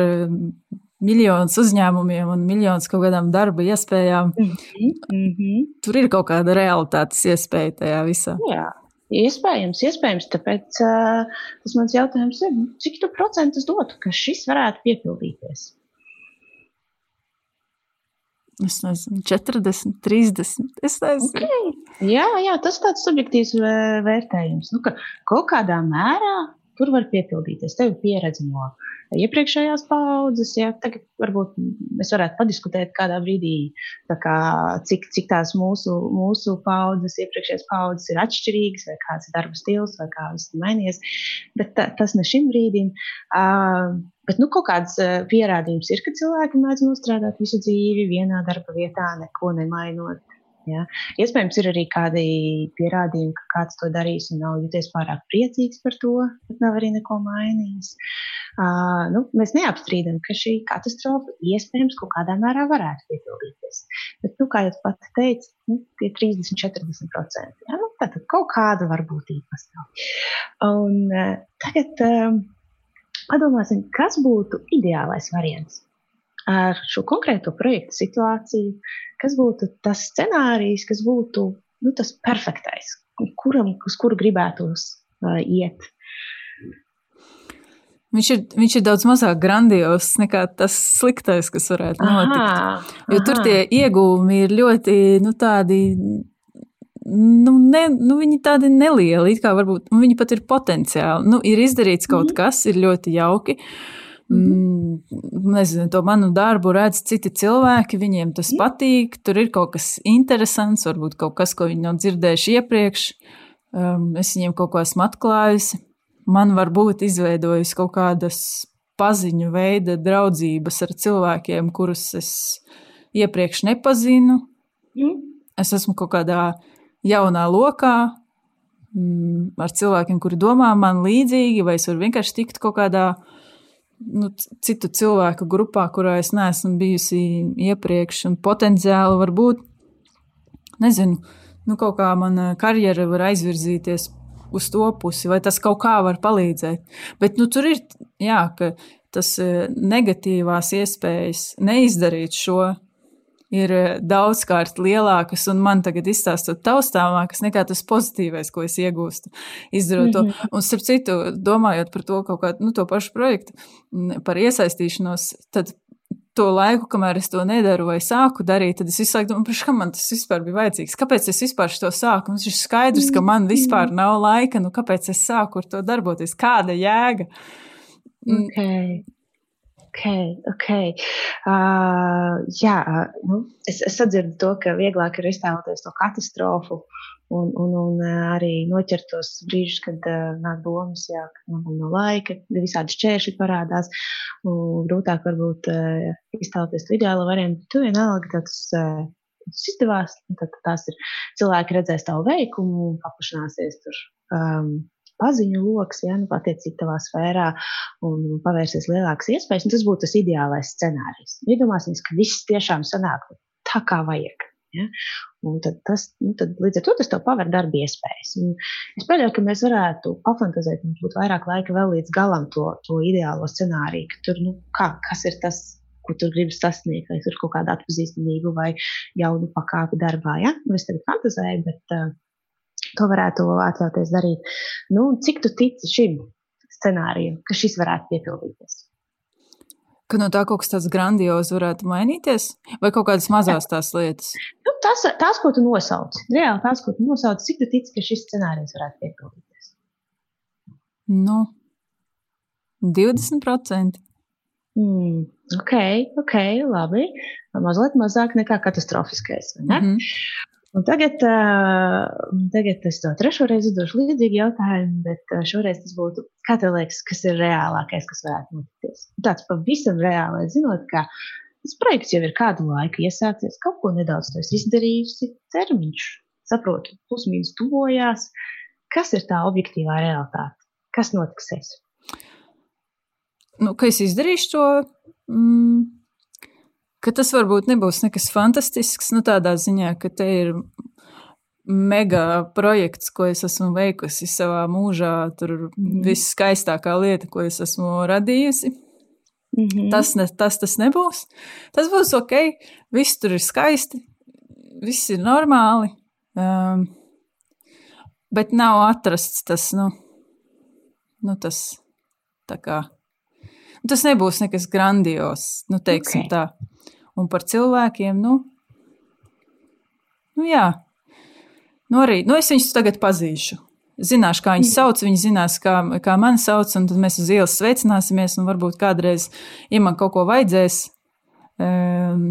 miljonus uzņēmumiem un miljonus kaut kādām darba iespējām. Mm -hmm. Mm -hmm. Tur ir kaut kāda realitātes iespēja tajā visā. Jā. Iespējams, iespējams, tāpēc uh, tas mans jautājums ir, cik tu procentus dotu, ka šis varētu piepildīties? Es nezinu, 40, 30. Es nezinu. Okay. Jā, jā, tas tāds subjektīvs vērtējums. Nu, ka kaut kādā mērā tur var piepildīties. Tev ir pieredze no iepriekšējās paudzes. Ja? Tagad varbūt mēs varētu padiskutēt kādā brīdī, kā, cik, cik tās mūsu, mūsu paudzes, iepriekšējās paudzes ir atšķirīgas, vai kāds ir darba stils, vai kā viss ir mainījies. Bet ta, tas ne šim brīdim. Uh, Bet nu, kaut kāds pierādījums ir, ka cilvēki mēdz nostrādāt visu dzīvi vienā darba vietā, neko nemainot. Ja? Iespējams, ir arī kādi pierādījumi, ka kāds to darīs un nav jūties pārāk priecīgs par to, bet nav arī neko mainījis. Uh, nu, mēs neapstrīdam, ka šī katastrofa iespējams kaut kādā mērā varētu piepildīties. Bet, nu, kā jau pats teica, nu, tie 30-40%. Ja? Nu, tad kaut kāda varbūtība pastāv. Un, uh, tagad uh, padomāsim, kas būtu ideālais variants ar šo konkrēto projektu situāciju, kas būtu tas scenārijs, kas būtu nu, tas perfektais, kuram, uz kuru gribētos uh, iet. Viņš ir, viņš ir daudz mazāk grandios nekā tas sliktais, kas varētu notikt. Aha, jo aha. tur tie iegūmi ir ļoti nu, tādi. Nu, ne, nu, viņi tādi nelieli, kā varbūt viņi pat ir potenciāli. Nu, ir izdarīts kaut mm. kas, ir ļoti jauki. Mm, nezinu, to manu darbu redz citi cilvēki, viņiem tas mm. patīk. Tur ir kaut kas interesants, varbūt kaut kas, ko viņi nav dzirdējuši iepriekš. Um, es viņiem kaut ko esmu atklājusi man varbūt izveidojas kaut kādas paziņu veida draudzības ar cilvēkiem, kurus es iepriekš nepazinu. Mm. Es esmu kaut kādā jaunā lokā mm, ar cilvēkiem, kuri domā man līdzīgi, vai es varu vienkārši tikt kaut kādā nu, citu cilvēku grupā, kurā es neesmu bijusi iepriekš, un potenciāli varbūt, nezinu, nu, kaut kā mana karjera var aizvirzīties uz to pusi, vai tas kaut kā var palīdzēt. Bet nu, tur ir jā, tas e, negatīvās iespējas neizdarīt šo. Ir e, daudzkārt lielākas, un man tagad izstāstot taustāmākas nekā tas pozitīvais, ko es iegūstu, izdarot mm -hmm. to. Mhm. Un, starp citu, domājot par to kaut kādu nu, to pašu projektu, par iesaistīšanos, tad to laiku, kamēr es to nedaru vai sāku darīt, tad es visu laiku domāju, kam man tas vispār bija vajadzīgs? Kāpēc es vispār to sāku? Mums ir skaidrs, ka man vispār mm. nav laika, nu kāpēc es sāku ar to darboties? Kāda jēga? Mm. Okay. Ok, ok. Uh, jā, nu, es, es sadzirdu to, ka vieglāk ir iztēloties to katastrofu un, un, un arī noķert tos brīžus, kad uh, nāk domas, jā, ka man nav laika, visādi šķēršļi parādās. Grūtāk varbūt uh, iztēloties to ideālo variantu, tu vienalga tāds. Uh, Tas izdevās, tad tās ir cilvēki redzēs tavu veikumu, paplašināsies tur um, paziņu lokus, ja nu, attiecīgi tavā sfērā un pavērsies lielākas iespējas. Tas būtu tas ideālais scenārijs. Iedomāsimies, ka viss tiešām sanāk tā, kā vajag. Ja? Un tad tas, nu, tad līdz ar to tas tev paver darba iespējas. Un es pieļauju, ka mēs varētu pafantazēt, mums būtu vairāk laika vēl līdz galam to, to ideālo scenāriju, ka tur, nu, kā, kas ir tas, ko tu gribi sasniegt, vai tur kaut kāda atpazīstamība vai jaunu pakāpi darbā. Ja? Nu, es tagad fantazēju, bet uh, to varētu atļauties darīt. Nu, cik tu tici šim scenārijam, ka šis varētu piepildīties? Ka no tā kaut kas tāds grandios varētu mainīties, vai kaut kādas mazas tās lietas? Nu, tas, tās, ko tu nosauc, reāli tās, ko tu nosauc, cik tu tici, ka šis scenārijs varētu piepildīties? Nu, 20%. Mm, ok, ok, labi. Mazliet mazāk nekā katastrofiskais. Ne? Mm -hmm. Un tagad, tagad es to trešo reizi uzdošu līdzīgu jautājumu, bet šoreiz tas būtu, kā tev liekas, kas ir reālākais, kas varētu notikties? Tāds pavisam reālais, zinot, ka tas projekts jau ir kādu laiku iesācies, kaut ko nedaudz izdarījusi, termiņš, saprotu, plus-mínus tuvojās. Kas ir tā objektīvā realitāte? Kas notiks? Nu, ka es izdarīšu to. Mm ka tas varbūt nebūs nekas fantastisks, nu tādā ziņā, ka te ir mega projekts, ko es esmu veikusi savā mūžā, tur mm. viss skaistākā lieta, ko es esmu radījusi. Mm -hmm. tas, ne, tas, tas nebūs. Tas būs ok, viss tur ir skaisti, viss ir normāli. Um, bet nav atrasts tas, nu, nu tas tā kā. Tas nebūs nekas grandios, nu, teiksim okay. tā un par cilvēkiem. Nu, nu jā, nu arī nu es viņus tagad pazīšu. Zināšu, kā viņi mm. sauc, viņi zinās, kā, kā mani sauc, un tad mēs uz ielas sveicināsimies. Varbūt kādreiz, ja man kaut ko vajadzēs, um,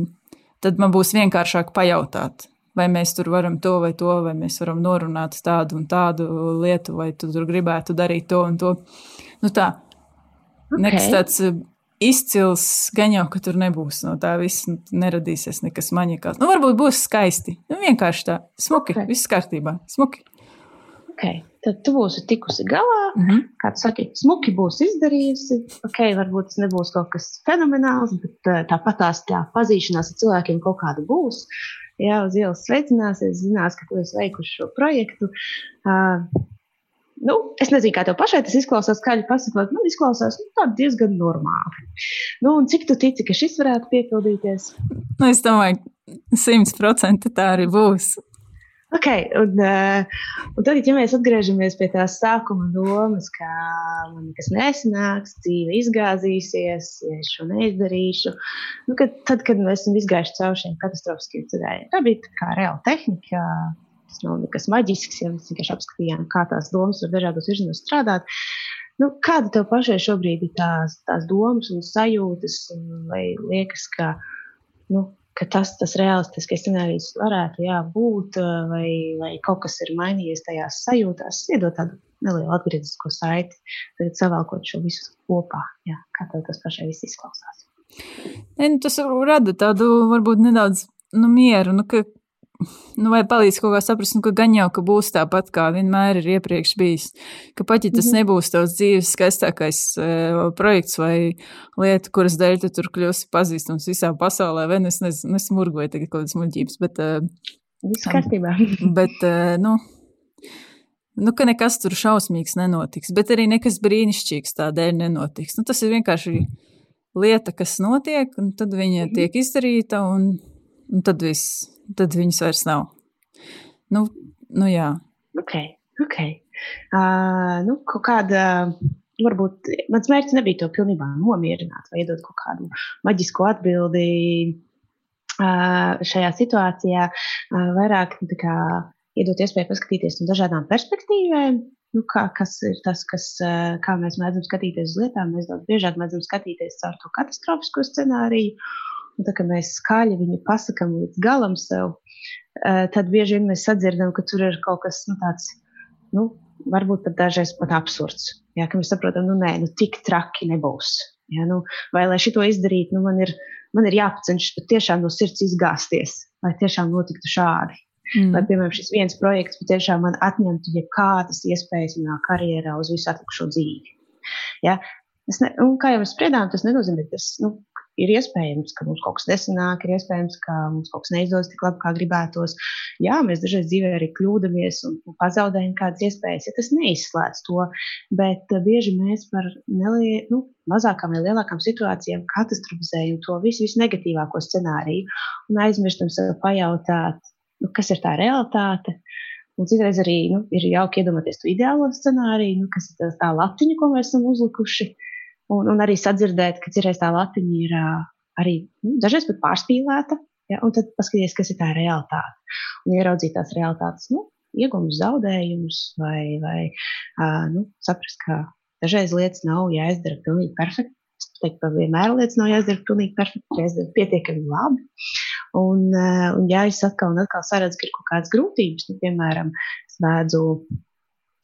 tad man būs vienkāršāk pajautāt, vai mēs tur varam to vai to, vai mēs varam norunāt tādu un tādu lietu, vai tu tur gribētu darīt to un to. Nu tā, okay. nekas tāds izcils, gan jau, ka tur nebūs no tā viss, neradīsies nekas maģikāls. Nu, varbūt būs skaisti. Nu, vienkārši tā, smuki, okay. viss kārtībā, smuki. Okay. Tad tu būsi tikusi galā, mm -hmm. kā tu saki, smuki būs izdarījusi. Ok, varbūt tas nebūs kaut kas fenomenāls, bet uh, tāpat tās tā pazīšanās ar cilvēkiem kaut kāda būs. Jā, uz ielas sveicināsies, zinās, ka tu esi veikuši šo projektu. Uh, Nu, es nezinu, kā tev pašai tas izklausās, skaļi pasakot, man izklausās nu, diezgan normāli. Nu, cik tu tici, ka šis varētu piepildīties? Nu, es domāju, simt procenti tā arī būs. Okay, un, uh, un tad, ja mēs atgriežamies pie tās sākuma domas, ka man nekas nesanāks, dzīve izgāzīsies, ja es šo neizdarīšu, nu, kad, tad, kad mēs esam izgājuši cauri šiem katastrofiskiem ceļiem, tā bija tā kā reāla tehnika. Tas nav nekas maģisks, ja mēs vienkārši apskatījām, kā tās domas var dažādos virzienos strādāt. Nu, kāda tev pašai šobrīd ir tās, tās domas un sajūtas, vai liekas, ka nu, ka tas, tas realistiskais scenārijs varētu jā, būt, vai, vai kaut kas ir mainījies tajās sajūtās, iedot tādu nelielu atgrieznisko saiti, tad savalkot šo visu kopā. Jā, kā tev tas pašai viss izklausās? Ne, nu, tas rada tādu varbūt nedaudz nu, mieru, nu, ka nu, vai palīdz kaut kā saprast, nu, ka gan jau, ka būs tāpat, kā vienmēr ir iepriekš bijis. Ka pat ja tas mm -hmm. nebūs tavs dzīves skaistākais uh, projekts vai lieta, kuras dēļ tu tur kļūsi pazīstams visā pasaulē, vai es nezinu, nesmurgoju tagad kaut kādas muļķības, bet. Uh, Viss kārtībā. bet, uh, nu, Nu, ka nekas tur šausmīgs nenotiks, bet arī nekas brīnišķīgs tādēļ nenotiks. Nu, tas ir vienkārši lieta, kas notiek, un tad viņa mhm. tiek izdarīta, un, un tad viss tad viņas vairs nav. Nu, nu jā. Ok, ok. Uh, nu, kaut kāda. Varbūt mans mērķis nebija to pilnībā nomierināt vai iedot kaut kādu maģisku atbildi uh, šajā situācijā. Uh, vairāk nu, kā, iedot iespēju paskatīties no dažādām perspektīvēm, nu, kā, kas ir tas, kas, kā mēs mēdzam skatīties uz lietām. Mēs daudz biežāk mēdzam skatīties caur to katastrofisko scenāriju. Un tā kā mēs skaļi viņu pasakām līdz galam sev, eh, tad bieži vien mēs sadzirdam, ka tur ir kaut kas nu, tāds, nu, varbūt pat dažreiz pat absurds. Jā, ka mēs saprotam, nu, nē, nu, tik traki nebūs. Jā, nu, vai, lai šito izdarītu, nu, man ir, man ir jāpacenšas patiešām no sirds izgāzties, lai tiešām notiktu šādi. Mm. Lai, piemēram, šis viens projekts patiešām man atņemtu jebkādas iespējas manā karjerā uz visu atlikušo dzīvi. Ja? Ne, un, kā jau mēs spriedām, tas nenozīmē, ka tas nu, ir iespējams, ka mums kaut kas nesanāk, ir iespējams, ka mums kaut kas neizdodas tik labi, kā gribētos. Jā, mēs dažreiz dzīvē arī kļūdāmies un pazaudējam kādas iespējas, ja tas neizslēdz to. Bet uh, bieži mēs par nelie, nu, mazākām vai lielākām situācijām katastrofizējam to visu, visu negatīvāko scenāriju un aizmirstam sev pajautāt, nu, kas ir tā realitāte. Un citreiz arī nu, ir jauki iedomāties to ideālo scenāriju, nu, kas ir tā, tā latiņa, ko mēs esam uzlikuši. Uh, un, un arī sadzirdēt, ka citreiz tā latiņa ir arī nu, dažreiz pat pārspīlēta. Ja, un tad paskatīties, kas ir tā realitāte. Un ieraudzīt tās realitātes, nu, iegūmus, zaudējumus, vai, vai uh, nu, saprast, ka dažreiz lietas nav jāizdara pilnīgi perfekti. Es teiktu, ka vienmēr lietas nav jāizdara pilnīgi perfekti, jāizdara pietiekami labi. Un, uh, un ja es atkal un atkal saredzu, ka ir kaut kādas grūtības, nu, piemēram, es mēdzu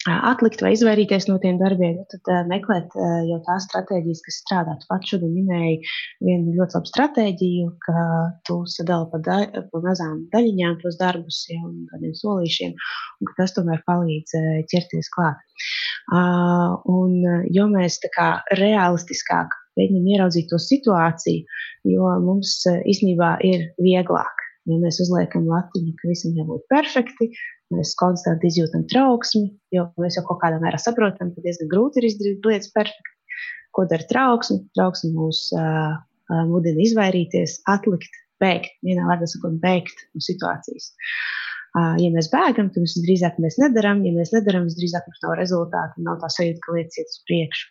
atlikt vai izvairīties no tiem darbiem, tad uh, meklēt uh, jau tās stratēģijas, kas strādātu. Pat šodien minēju vienu ļoti labu stratēģiju, ka tu sadali pa, da pa mazām daļiņām tos darbus jau tādiem solīšiem, un ka tas tomēr palīdz uh, ķerties klāt. Uh, un, jo mēs tā kā realistiskāk mēģinām ieraudzīt to situāciju, jo mums uh, īstenībā ir vieglāk. Ja mēs uzliekam latiņu, ka visam jābūt perfekti, Mēs konstanti izjūtam trauksmi, jo mēs jau kaut kādā mērā saprotam, ka diezgan grūti ir izdarīt lietas perfekti. Ko dara trauksme? Trauksme mūs uh, mudina izvairīties, atlikt, bēgt, vienā vārdā sakot, bēgt no situācijas. Uh, ja mēs bēgam, tad visdrīzāk mēs nedarām. Ja mēs nedarām, visdrīzāk mums nav rezultātu, nav tā sajūta, ka lietas iet uz priekšu.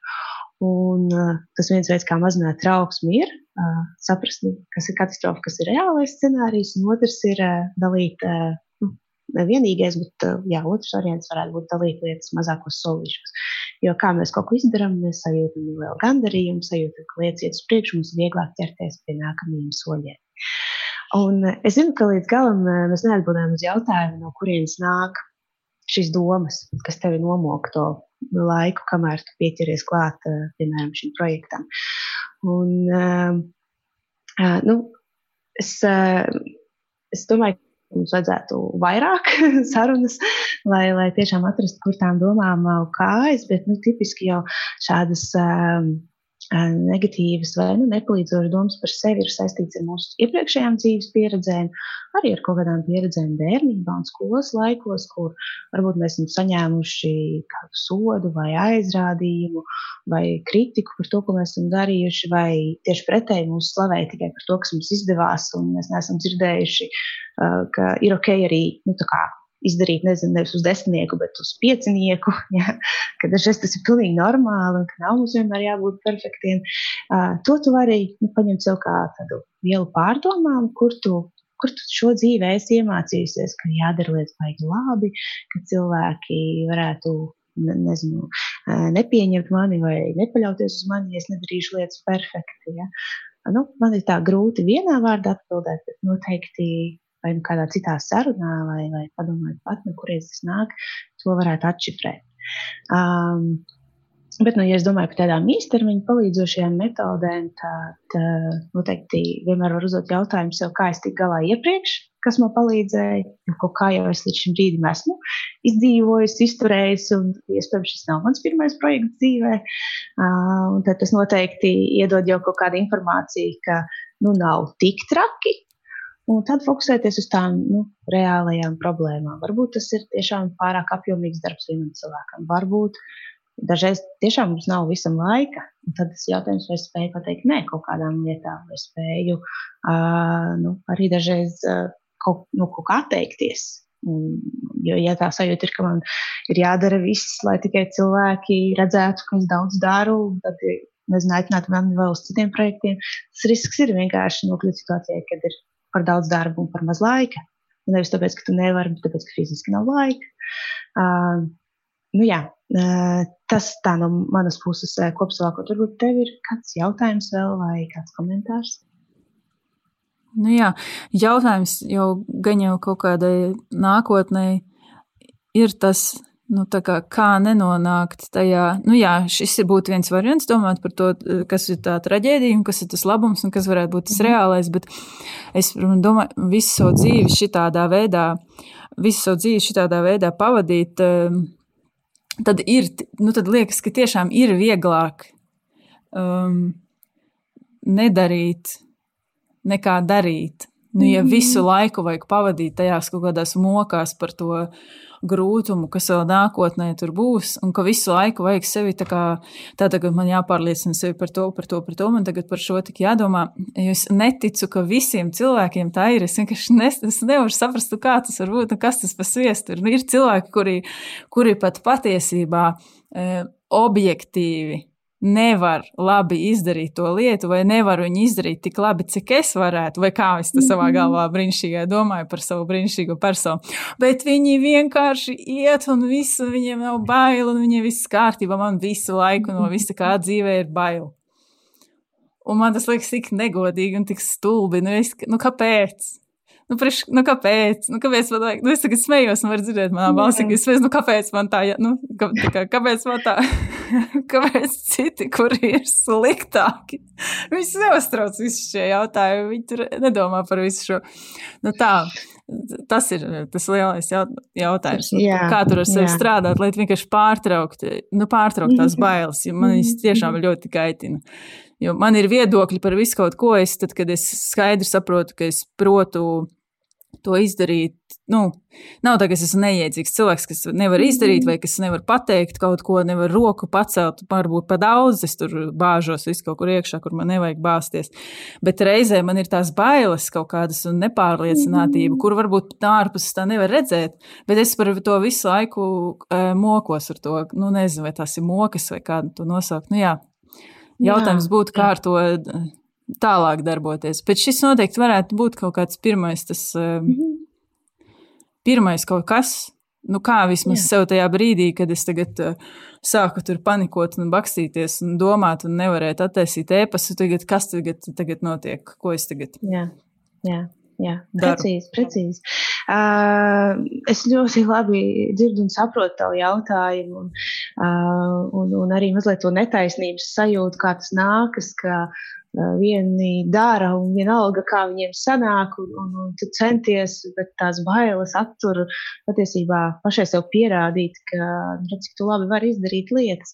Un, uh, tas viens veids, kā mazināt trauksmi, ir uh, saprast, kas ir katastrofa, kas ir reālais scenārijs, un otrs ir uh, dalīt uh, vienīgais, bet eh, jā, otrs variants varētu būt dalīt lietas mazākos solīšos. Jo kā mēs kaut ko izdarām, mēs sajūtam lielu gandarījumu, sajūtam, ka lietas iet uz priekšu, mums ir vieglāk ķerties pie nākamajiem soļiem. Un eh, es zinu, ka līdz galam eh, mēs neatbildējam uz jautājumu, no kurienes nāk šīs domas, kas tevi nomok to laiku, kamēr tu pieķeries klāt, piemēram, šim projektam. Un, nu, es, es domāju, mums vajadzētu vairāk sarunas, lai, lai tiešām atrastu, kur tām domām kājas, bet nu, tipiski jau šādas. Um, negatīvas vai nu, nepalīdzošas domas par sevi ir saistīts ar mūsu iepriekšējām dzīves pieredzēm, arī ar kaut kādām pieredzēm bērnībā un skolas laikos, kur varbūt mēs esam saņēmuši kādu sodu vai aizrādījumu vai kritiku par to, ko mēs esam darījuši, vai tieši pretēji mūs slavēja tikai par to, kas mums izdevās, un mēs neesam dzirdējuši, ka ir ok arī nu, izdarīt, nezinu, nevis uz desmitnieku, bet uz piecinieku. Ja? Ka dažreiz tas ir pilnīgi normāli un ka nav mums vienmēr jābūt perfektiem. Uh, to tu vari nu, paņemt sev kā tādu vielu pārdomām, kur tu. Kur tu šo dzīvē esi iemācījusies, ka jādara lietas baigi labi, ka cilvēki varētu nezinu, nepieņemt mani vai nepaļauties uz mani, ja es nedarīšu lietas perfekti. Ja? Nu, man ir tā grūti vienā vārdā atbildēt, bet noteikti vai nu kādā citā sarunā, vai, vai padomājot pat, no kurienes tas nāk, to varētu atšifrēt. Um, Bet, nu, ja es domāju par tādām īstermiņa palīdzošajām metodēm, tad noteikti vienmēr var uzdot jautājumu sev, kā es tiku galā iepriekš, kas man palīdzēja, jo kaut kā jau es līdz šim brīdim esmu izdzīvojis, izturējis, un iespējams šis nav mans pirmais projekts dzīvē. Uh, tad tas noteikti iedod jau kaut kādu informāciju, ka nu, nav tik traki, Un tad fokusēties uz tām nu, reālajām problēmām. Varbūt tas ir tiešām pārāk apjomīgs darbs vienam cilvēkam. Varbūt dažreiz tiešām mums nav visam laika. Tad tas jautājums, vai es spēju pateikt nē kaut kādām lietām, vai spēju uh, nu, arī dažreiz uh, kaut, nu, kaut kā atteikties. Un, jo, ja tā sajūta ir, ka man ir jādara viss, lai tikai cilvēki redzētu, ka es daudz daru, tad nezinu, aicināt mani vēl uz citiem projektiem, tas risks ir vienkārši nokļūt situācijā, kad ir par daudz darba un par maz laika. Un nevis tāpēc, ka tu nevari, bet tāpēc, ka fiziski nav laika. Uh, nu, jā, uh, tas tā no manas puses uh, kopsavilkot. Varbūt tev ir kāds jautājums vēl vai kāds komentārs? Nu jā, jautājums jau gan jau kaut kādai nākotnē ir tas, Nu, kā, kā nenonākt tajā, nu jā, šis būtu viens variants, domāt par to, kas ir tā traģēdija un kas ir tas labums un kas varētu būt tas mhm. reālais, bet es domāju, visu savu dzīvi šitādā veidā, visu savu dzīvi šitādā veidā pavadīt, ehm, tad ir, nu tad liekas, ka tiešām ir vieglāk um, nedarīt nekā darīt. Nu, ja visu mhm. laiku vajag pavadīt tajās kaut kādās mokās par to grūtumu, kas vēl nākotnē tur būs, un ka visu laiku vajag sevi tā kā, tā tagad man jāpārliecina sevi par to, par to, par to, man tagad par šo tik jādomā. Es neticu, ka visiem cilvēkiem tā ir. Es vienkārši nes, es nevaru saprast, kā tas var būt un kas tas pa sviestu ir. Ir cilvēki, kuri, kuri pat patiesībā e, objektīvi nevar labi izdarīt to lietu, vai nevaru viņu izdarīt tik labi, cik es varētu, vai kā es to savā mhm. galvā brīnišķīgā domāju par savu brīnišķīgo personu. Bet viņi vienkārši iet, un visu, viņiem nav bail, un viņiem viss kārtībā. Man visu laiku no visa kā dzīvē ir bail. Un man tas liekas tik negodīgi un tik stulbi. Nu, es, nu kāpēc? Nu, prieš, nu kāpēc? Nu, kāpēc man vajag? Nu, es tagad smējos, un var dzirdēt manā balsī, ka es smējos, nu, kāpēc man tā, nu, kā, kā, kāpēc man tā, kāpēc citi, kuri ir sliktāki? Viņus neuztrauc visu šie jautājumi, viņi tur nedomā par visu šo. Nu, tā, tas ir tas lielais jautājums. Nu, jā, kā tur ar sevi jā. strādāt, lai vienkārši pārtraukt, nu, pārtraukt tās bailes, jo man viņas tiešām ļoti kaitina. Jo man ir viedokļi par visu kaut ko, es, tad, kad es skaidri saprotu, ka es protu to izdarīt. Nu, nav tā, ka es esmu neiedzīgs cilvēks, kas nevar izdarīt, vai kas nevar pateikt kaut ko, nevar roku pacelt, varbūt pa daudz. Es tur bāžos visu kaut kur iekšā, kur man nevajag bāzties. Bet reizē man ir tās bailes kaut kādas un nepārliecinātība, kur varbūt ārpus tā nevar redzēt. Bet es par to visu laiku uh, mokos ar to. Nu, nezinu, vai tas ir mokas vai kādu to nosaukt. Nu, jā. Jautājums jā, būtu, kā jā. ar to tālāk darboties. Bet šis noteikti varētu būt kaut kāds pirmais, tas mm -hmm. pirmais kaut kas. Nu, kā vismaz Jā. sev tajā brīdī, kad es tagad uh, sāku tur panikot un bakstīties un domāt, un nevarētu attaisīt ēpastu, tagad, kas tagad, tagad notiek, ko es tagad. Jā, jā. Jā, precīzi, precīzi. Uh, es ļoti labi dzirdu un saprotu tavu jautājumu, un, uh, un, un arī mazliet to netaisnības sajūtu, kā tas nākas, ka vieni dara un vienalga, kā viņiem sanāk, un, un, un tu centies, bet tās bailes attur patiesībā pašai sev pierādīt, ka, nu, cik tu labi vari izdarīt lietas.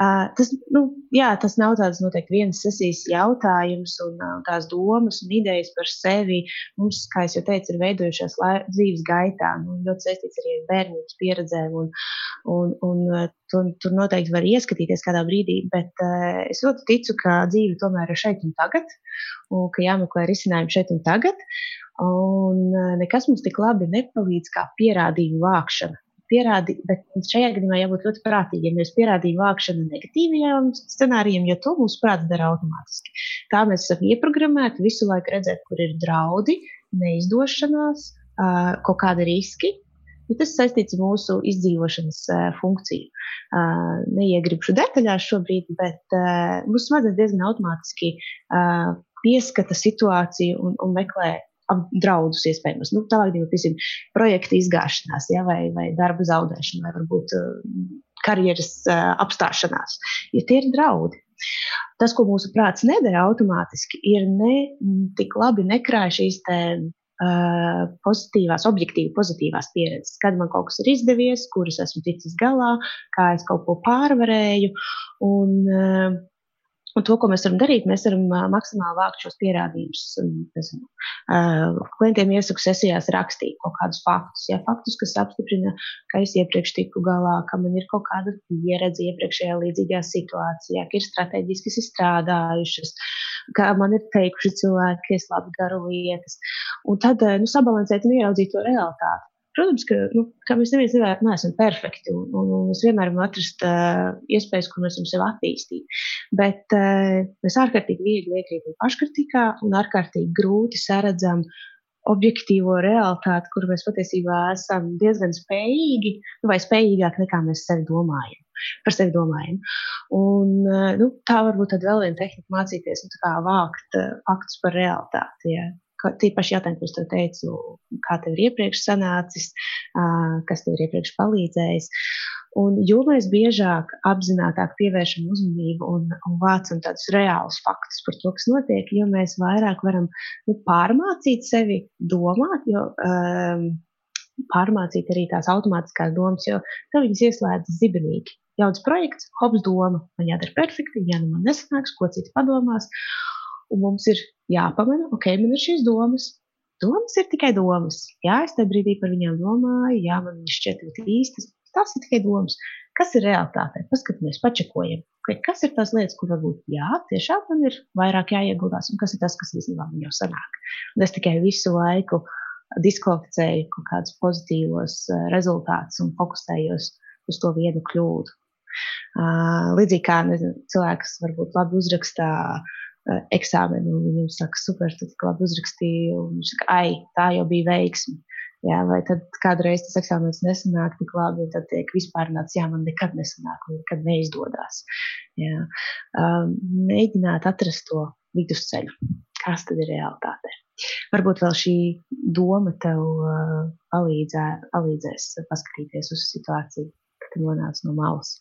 Uh, tas, nu, jā, tas nav tāds noteikti vienas sesijas jautājums un uh, tās domas un idejas par sevi. Mums, kā jau teicu, ir veidojušās dzīves gaitā, nu, ļoti saistīts arī ar bērnības pieredzēm un, un, un tur, tur noteikti var ieskatīties kādā brīdī, bet uh, es ļoti ticu, ka dzīve tomēr ir šeit šeit un tagad, un ka jāmeklē risinājumi šeit un tagad. Un nekas mums tik labi nepalīdz kā pierādījumu vākšana pierādi, bet šajā gadījumā jābūt ļoti prātīgiem. Mēs pierādījām vākšanu negatīvajiem scenārijiem, jo to mūsu prāts dara automātiski. Tā mēs esam ieprogrammēti visu laiku redzēt, kur ir draudi, neizdošanās, kaut kādi riski. Bet tas saistīts ar mūsu izdzīvošanas funkciju. Neiegribšu detaļās šobrīd, bet mūsu smadzenes diezgan automātiski pieskata situāciju un, un meklē draudus iespējamos. Nu, tālāk, piemēram, projekta izgāšanās, ja, vai, vai darba zaudēšana, vai varbūt karjeras apstāšanās. Ja tie ir draudi. Tas, ko mūsu prāts nedara automātiski, ir ne tik labi nekrāj šīs pozitīvās, objektīvi pozitīvās pieredzes, kad man kaut kas ir izdevies, kuras esmu ticis galā, kā es kaut ko pārvarēju. Un, uh, Un to, ko mēs varam darīt, mēs varam uh, maksimāli vākt šos pierādījumus. Klientiem iesaku sesijās rakstīt kaut kādus faktus, ja faktus, kas apstiprina, ka es iepriekš tiku galā, ka man ir kaut kāda pieredze iepriekšējā līdzīgā situācijā, ka ir strateģiski izstrādājušas, ka man ir teikuši cilvēki, ka es labi daru lietas. Un tad nu, sabalansēt un ieraudzīt to realitāti. Protams, ka nu, mēs neviens neesam perfekti, un, un, un mēs vienmēr varam atrast uh, iespējas, kur mēs varam sevi attīstīt. Bet uh, mēs ārkārtīgi viegli iekrītam paškritikā un ārkārtīgi grūti saredzam objektīvo realitāti, kur mēs patiesībā esam diezgan spējīgi, nu, vai spējīgāk nekā mēs sevi domājam. Par sevi domājam. Un, nu, tā varbūt vēl viena tehnika mācīties, nu, kā vākt uh, faktus par realitāti. Ja tīpaši jautājumu, es tev teicu, kā tev ir iepriekš sanācis, kas tev ir iepriekš palīdzējis. Un jo mēs biežāk apzināti pievēršam uzmanību un, un vācam tādus reālus faktus par to, kas notiek, jo mēs vairāk varam nu, pārmācīt sevi domāt, jo um, pārmācīt arī tās automātiskās domas, jo tev viņas ieslēdz zibenīgi. Jauns projekts, hops doma, man jādara perfekti, ja nu man nesanāks, ko citi padomās. Un mums ir jāpamana, ok, man ir šīs domas. Domas ir tikai domas. Jā, es tajā brīdī par viņām domāju, jā, man viņas šķiet ļoti īstas. Tas ir tikai domas. Kas ir realitāte? Paskatāmies, pačekojam. Okay, kas ir tās lietas, kur varbūt jā, tiešām man ir vairāk jāieguldās, un kas ir tas, kas īstenībā man jau sanāk. Un es tikai visu laiku diskvalificēju kaut kādus pozitīvos uh, rezultātus un fokusējos uz to vienu kļūdu. Uh, līdzīgi kā nezinu, cilvēks varbūt labi uzrakstā uh, eksāmenu, un viņam saka, super, tik labi uzrakstīji, un viņš saka, ai, tā jau bija veiksme. Jā, vai tad kādreiz tas eksāmenis nesanāk tik labi, tad tiek vispārnāts, jā, man nekad nesanāk, un nekad neizdodas. Um, mēģināt atrast to vidusceļu, kas tad ir realitāte. Varbūt vēl šī doma tev uh, palīdzē, palīdzēs paskatīties uz situāciju, kad nonāc no malas.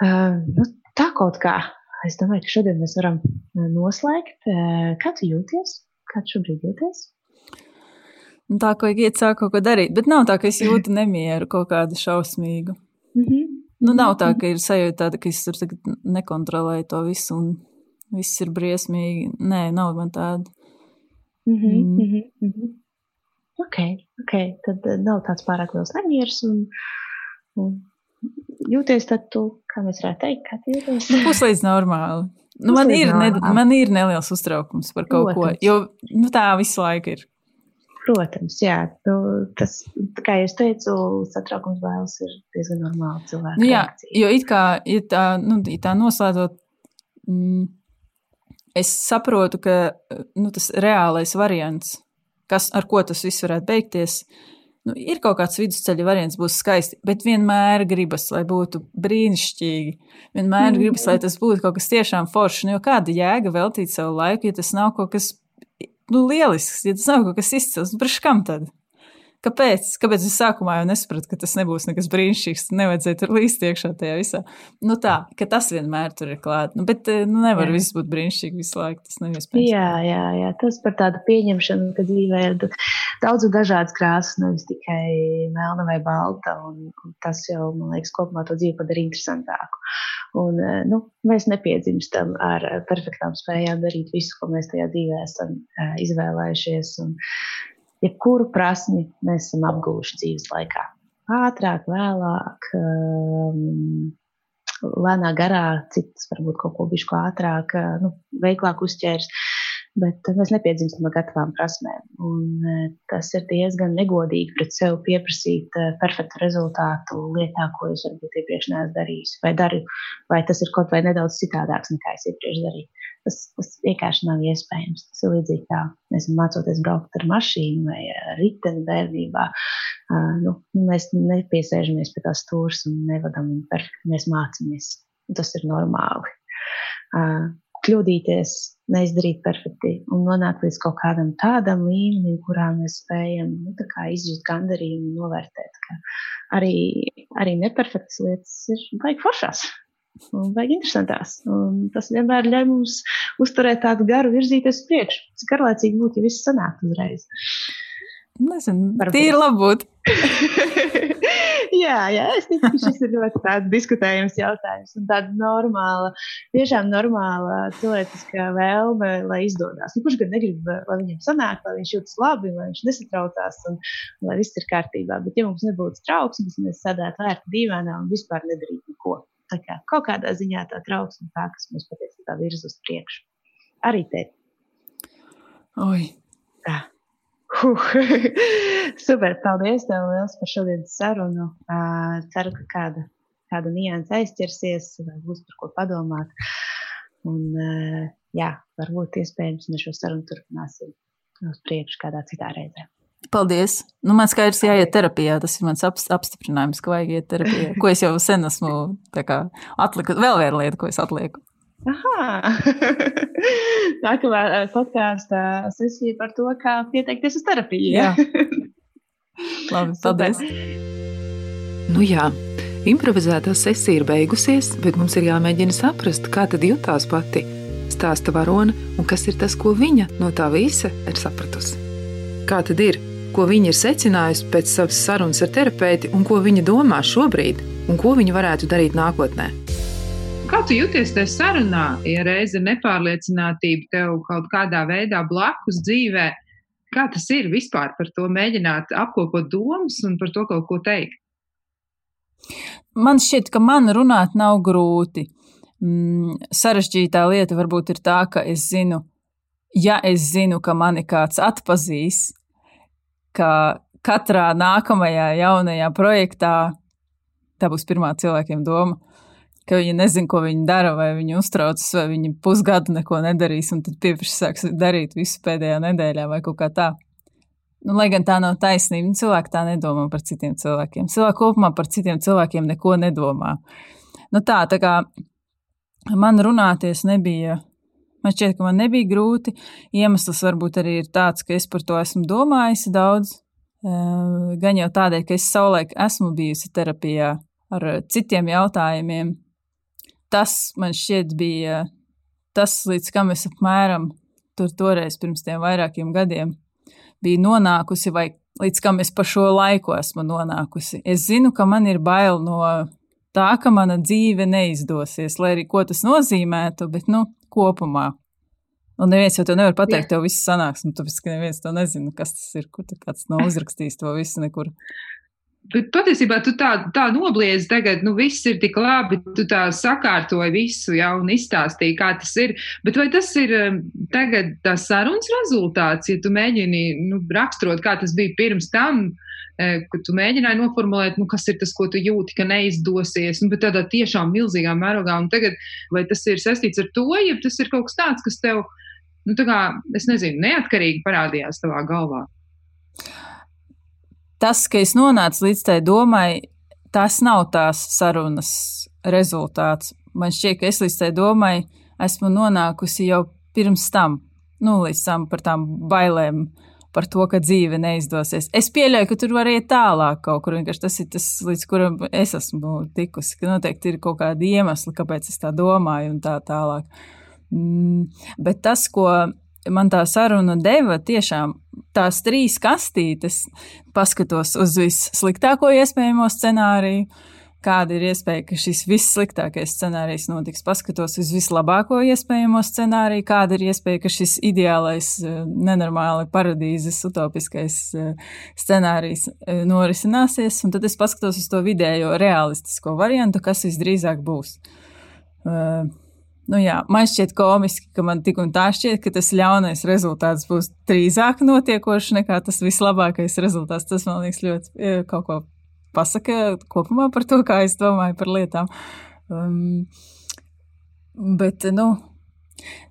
Uh, nu, tā kaut kā es domāju, ka šodien mēs varam eh, noslēgt. Eh, kā tu jūties? Kā tu šobrīd jūties? Nu, tā kā iet sāk kaut ko darīt, bet nav tā, ka es jūtu nemieru kaut kādu šausmīgu. Mm -hmm. Nu, nav tā, ka ir sajūta tāda, ka es tur nekontrolēju to visu un viss ir briesmīgi. Nē, nav man tāda. Mm -hmm, mm. Mm -hmm. Ok, ok. Tad eh, nav tāds pārāk liels nemieris un, un jūties, tad tu, kā mēs varētu teikt, kā jūties? Nu, puslīdz normāli. Nu, man, ir ne, man ir neliels uztraukums par kaut Protams. ko, jo nu, tā visu laiku ir. Protams, jā, nu, tas, kā jau teicu, satraukums bailes ir diezgan normāli cilvēku. Nu, jā, reakcija. jo it kā, ja tā, nu, ja tā noslēdzot, mm, es saprotu, ka nu, tas reālais variants, kas, ar ko tas viss varētu beigties, ir Nu, ir kaut kāds vidusceļa variants, būs skaisti, bet vienmēr gribas, lai būtu brīnišķīgi. Vienmēr mm. gribas, lai tas būtu kaut kas tiešām foršs. Nu, kāda jēga veltīt savu laiku, ja tas nav kaut kas nu, lielisks, ja tas nav kaut kas izcils? Nu, Priekš kam tad? Kāpēc? Kāpēc es sākumā jau nesapratu, ka tas nebūs nekas brīnišķīgs? Nevajadzēja tur līst iekšā tajā visā. Nu tā, ka tas vienmēr tur ir klāts. Nu, bet eh, nu, nevar jā. viss būt brīnišķīgi visu laiku. Tas nav iespējams. Jā, jā, jā, tas par tādu pieņemšanu, ka dzīvē ir daudz un dažādas krāsas, nevis tikai melna vai balta. Un, un tas jau, man liekas, kopumā to dzīvi padara interesantāku. Un, eh, nu, mēs nepiedzimstam ar perfektām spējām darīt visu, ko mēs tajā dzīvē esam izvēlējušies. Un, jebkuru prasmi mēs esam apguvuši dzīves laikā. Ātrāk, vēlāk, um, lēnā garā, citas varbūt kaut ko bišku ātrāk, nu, veiklāk uzķērs. Bet mēs nepiedzimstam ar gatavām prasmēm. Un, tas ir diezgan negodīgi pret sevi pieprasīt perfektu rezultātu lietā, ko es varbūt iepriekš neesmu darījis. Vai daru, vai tas ir kaut vai nedaudz citādāks nekā es iepriekš darīju. Tas, tas vienkārši nav iespējams. Tas ir līdzīgi kā mēs mācoties braukt ar mašīnu vai riteni bērnībā. Uh, nu, mēs nepiesēžamies pie tās stūres un nevadām viņu perfekti. Mēs mācāmies. Tas ir normāli. Uh, kļūdīties, neizdarīt perfekti un nonākt līdz kaut kādam tādam līmenim, kurā mēs spējam nu, izjust gandarījumu un novērtēt, ka arī, arī neperfektas lietas ir. Un vajag interesantās. Un tas vienmēr ļauj mums uzturēt tādu garu, virzīties uz priekšu. Cik garlaicīgi būtu, ja viss sanāktu uzreiz. Nezinu, tīri labi. jā, jā, es ticu, ka šis ir ļoti diskutējams jautājums un tāda normāla, tiešām normāla cilvēciska vēlme, lai izdodas. Nu, kurš gan negrib, lai viņam sanāk, lai viņš jūtas labi, lai viņš nesatraucās un lai viss ir kārtībā. Bet, ja mums nebūtu trauksmes, mēs sēdētu ērti dīvainā un vispār nedarītu neko. Tā kā kaut kādā ziņā tā trauksme tā, kas mums patiesībā virza uz priekšu. Arī te. Oi. Tā. Huh. Super, paldies tev liels par šodienas sarunu. Uh, ceru, ka kāda, kāda nianses aizķersies, vai būs par ko padomāt. Un, uh, jā, varbūt iespējams mēs šo sarunu turpināsim uz priekšu kādā citā reizē. Paldies. Nu, man skaidrs, jāiet terapijā. Tas ir mans apstiprinājums, ka vajag iet terapijā. Ko es jau sen esmu atlikusi. Vēl viena lieta, ko es atlieku. Aha! Nākamā podkāstu sesija par to, kā pieteikties uz terapiju. Jā, labi, paldies. nu jā, improvizētā sesija ir beigusies, bet mums ir jāmēģina saprast, kā tad jutās pati stāsta varone un kas ir tas, ko viņa no tā visa ir sapratusi. Kā tad ir? Ko viņa ir secinājusi pēc savas sarunas ar terapeiti, un ko viņa domā šobrīd, un ko viņa varētu darīt nākotnē? Kā tu jūties tajā sarunā, ja reiz ir nepārliecinātība tev kaut kādā veidā blakus dzīvē? Kā tas ir vispār par to mēģināt apkopot domas un par to kaut ko teikt? Man šķiet, ka man runāt nav grūti. Mm, sarežģītā lieta varbūt ir tā, ka es zinu, ja es zinu, ka mani kāds atpazīs, ka katrā nākamajā jaunajā projektā tā būs pirmā cilvēkiem doma ka viņi nezina, ko viņi dara, vai viņi uztraucas, vai viņi pusgadu neko nedarīs, un tad pieprasa sāks darīt visu pēdējā nedēļā vai kaut kā tā. Nu, lai gan tā nav taisnība, cilvēki tā nedomā par citiem cilvēkiem. Cilvēki kopumā par citiem cilvēkiem neko nedomā. Nu, tā, tā kā man runāties nebija. Man šķiet, ka man nebija grūti. Iemesls varbūt arī ir tāds, ka es par to esmu domājusi daudz. Gan jau tādēļ, ka es savulaik esmu bijusi terapijā ar citiem jautājumiem, tas man šķiet bija tas, līdz kam es apmēram tur toreiz pirms tiem vairākiem gadiem biju nonākusi, vai līdz kam es pa šo laiku esmu nonākusi. Es zinu, ka man ir bail no tā, ka mana dzīve neizdosies, lai arī ko tas nozīmētu, bet nu, kopumā. Un neviens jau to nevar pateikt, Jā. tev viss sanāks, un tāpēc, ka neviens to nezina, kas tas ir, kur kāds nav uzrakstījis to visu nekur. Bet patiesībā tu tā, tā nobliedzi tagad, nu viss ir tik labi, tu tā sakārtoji visu jau un izstāstīji, kā tas ir. Bet vai tas ir tagad tas sarunas rezultāts, ja tu mēģini nu, raksturot, kā tas bija pirms tam, eh, kad tu mēģināji noformulēt, nu, kas ir tas, ko tu jūti, ka neizdosies, nu, bet tādā tiešām milzīgā mērogā. Un tagad, vai tas ir saistīts ar to, ja tas ir kaut kas tāds, kas tev, nu, tā kā, es nezinu, neatkarīgi parādījās tavā galvā? tas, ka es nonācu līdz tai domai, tas nav tās sarunas rezultāts. Man šķiet, ka es līdz tai domai esmu nonākusi jau pirms tam, nu, līdz tam par tām bailēm. Par to, ka dzīve neizdosies. Es pieļauju, ka tur var iet tālāk kaut kur. Tas ir tas, līdz kuram es esmu tikusi. Ka noteikti ir kaut kādi iemesli, kāpēc es tā domāju, un tā tālāk. Mm, bet tas, ko man tā saruna deva tiešām tās trīs kastītes, paskatos uz vissliktāko iespējamo scenāriju, kāda ir iespēja, ka šis vissliktākais scenārijs notiks. Paskatos uz vislabāko iespējamo scenāriju, kāda ir iespēja, ka šis ideālais, eh, nenormāli paradīzes, utopiskais eh, scenārijs eh, norisināsies, un tad es paskatos uz to vidējo realistisko variantu, kas visdrīzāk būs. Nu jā, man šķiet komiski, ka man tik un tā šķiet, ka tas ļaunais rezultāts būs drīzāk notiekošs nekā tas vislabākais rezultāts. Tas man liekas ļoti kaut ko pasaka kopumā par to, kā es domāju par lietām. Um, bet, nu,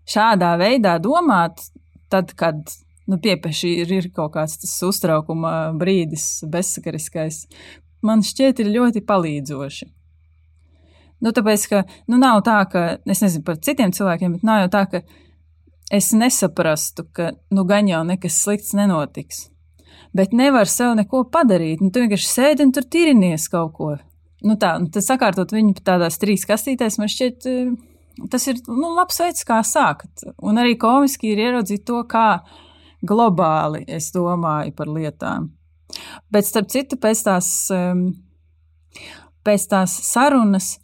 šādā veidā domāt, tad, kad nu, piepeši ir, ir kaut kāds tas uztraukuma brīdis, bezsakariskais, man šķiet, ir ļoti palīdzoši. Nu, tāpēc, ka nu, nav tā, ka es nezinu par citiem cilvēkiem, bet nav jau tā, ka es nesaprastu, ka nu, gan jau nekas slikts nenotiks bet nevar sev neko padarīt. Nu, tu vienkārši sēdi un tur tirinies kaut ko. Nu, tā, tad sakārtot viņu tādās trīs kastītēs, man šķiet, eh, tas ir nu, labs veids, kā sākt. Un arī komiski ir ieraudzīt to, kā globāli es domāju par lietām. Bet starp citu, pēc tās, ehm, pēc tās sarunas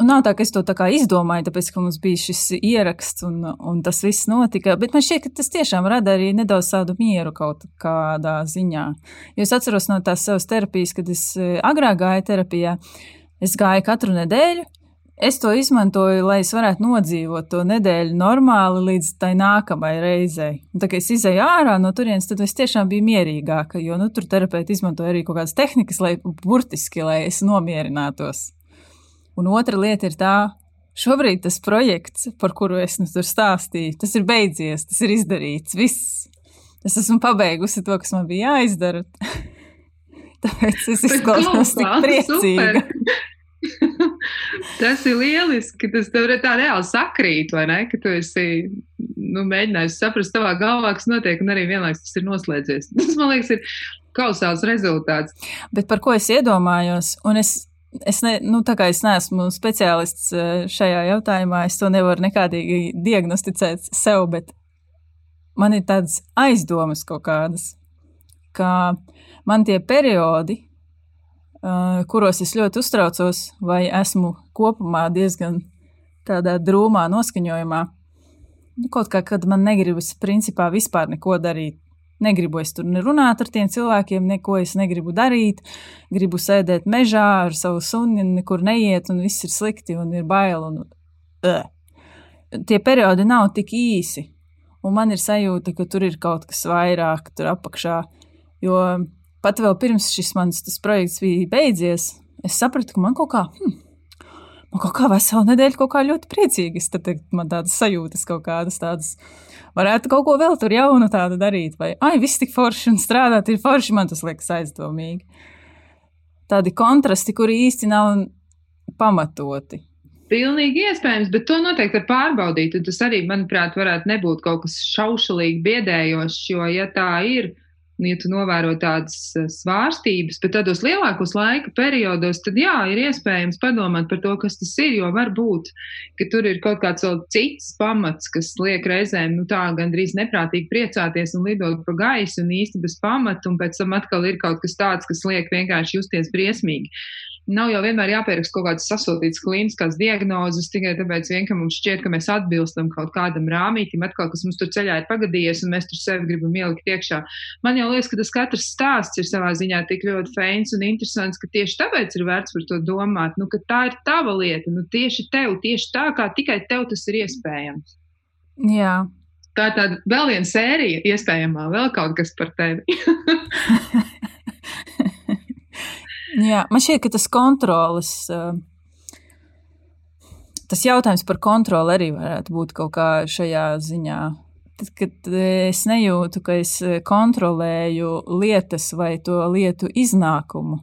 Un nav tā, ka es to tā kā izdomāju, tāpēc, ka mums bija šis ieraksts un, un tas viss notika. Bet man šķiet, ka tas tiešām rada arī nedaudz tādu mieru kaut kādā ziņā. Jo es atceros no tās savas terapijas, kad es e, agrāk gāju terapijā, es gāju katru nedēļu. Es to izmantoju, lai es varētu nodzīvot to nedēļu normāli līdz tai nākamajai reizei. Un, tā kā es izēju ārā no turienes, tad es tiešām biju mierīgāka, jo nu, tur terapeiti izmantoja arī kaut kādas tehnikas, lai burtiski, lai es nomierinātos. Un otra lieta ir tā, šobrīd tas projekts, par kuru es nu tur stāstīju, tas ir beidzies, tas ir izdarīts, viss. Es esmu pabeigusi to, kas man bija jāizdara. Tāpēc es izklausos tik priecīga. tas ir lieliski. Tas tev tā reāli sakrīt, vai ne? Ka tu esi nu, mēģinājis saprast savā galvā, kas notiek, un arī vienlaikus tas ir noslēdzies. Tas, man liekas, ir kausāls rezultāts. Bet par ko es iedomājos, un es Es, ne, nu, es neesmu speciālists eh, šajā jautājumā, es to nevaru nekādīgi diagnosticēt sev, bet man ir tādas aizdomas kaut kādas, ka man tie periodi, uh, kuros es ļoti uztraucos, vai esmu kopumā diezgan tādā drūmā noskaņojumā, nu, kaut kā, kad man negribas principā vispār neko darīt, Negribu es tur runāt ar tiem cilvēkiem, neko es negribu darīt. Gribu sēdēt mežā ar savu suni, nekur neiet, un viss ir slikti un ir bail. Un, uh. Tie periodi nav tik īsi, un man ir sajūta, ka tur ir kaut kas vairāk tur apakšā. Jo pat vēl pirms šis mans projekts bija beidzies, es sapratu, ka man kaut kā. Hmm, man kaut kā veselu nedēļu kaut kā ļoti priecīgas. Tad man tādas sajūtas, kaut kādas tādas varētu kaut ko vēl tur jaunu tādu darīt. Vai, ai, viss tik forši un strādāt, ir forši, man tas liekas aizdomīgi. Tādi kontrasti, kuri īsti nav pamatoti. Pilnīgi iespējams, bet to noteikti var pārbaudīt. Tas arī, manuprāt, varētu nebūt kaut kas šaušalīgi biedējošs, jo, ja tā ir, Nu, ja tu novēro tādas eh, svārstības, bet tādos lielākos laika periodos, tad jā, ir iespējams padomāt par to, kas tas ir. Jo var būt, ka tur ir kaut kāds vēl cits pamats, kas liek reizēm nu, tā gandrīz neprātīgi priecāties un lidot pa gaisu un īsti bez pamata, un pēc tam atkal ir kaut kas tāds, kas liek vienkārši justies briesmīgi nav jau vienmēr jāpieraksta kaut kādas sasūtītas klīniskas diagnozes tikai tāpēc, vien, ka mums šķiet, ka mēs atbilstam kaut kādam rāmītim, atkal, kas mums tur ceļā ir pagadījies, un mēs tur sevi gribam ielikt iekšā. Man jau liekas, ka tas katrs stāsts ir savā ziņā tik ļoti feins un interesants, ka tieši tāpēc ir vērts par to domāt, nu, ka tā ir tava lieta, nu, tieši tev, tieši tā, kā tikai tev tas ir iespējams. Jā. Tā ir tāda vēl viena sērija, iespējamā, vēl kaut kas par tevi. Jā, man šķiet, ka tas kontrolas, eh, tas jautājums par kontroli arī varētu būt kaut kā šajā ziņā. Tad, kad es nejūtu, ka es kontrolēju lietas vai to lietu iznākumu,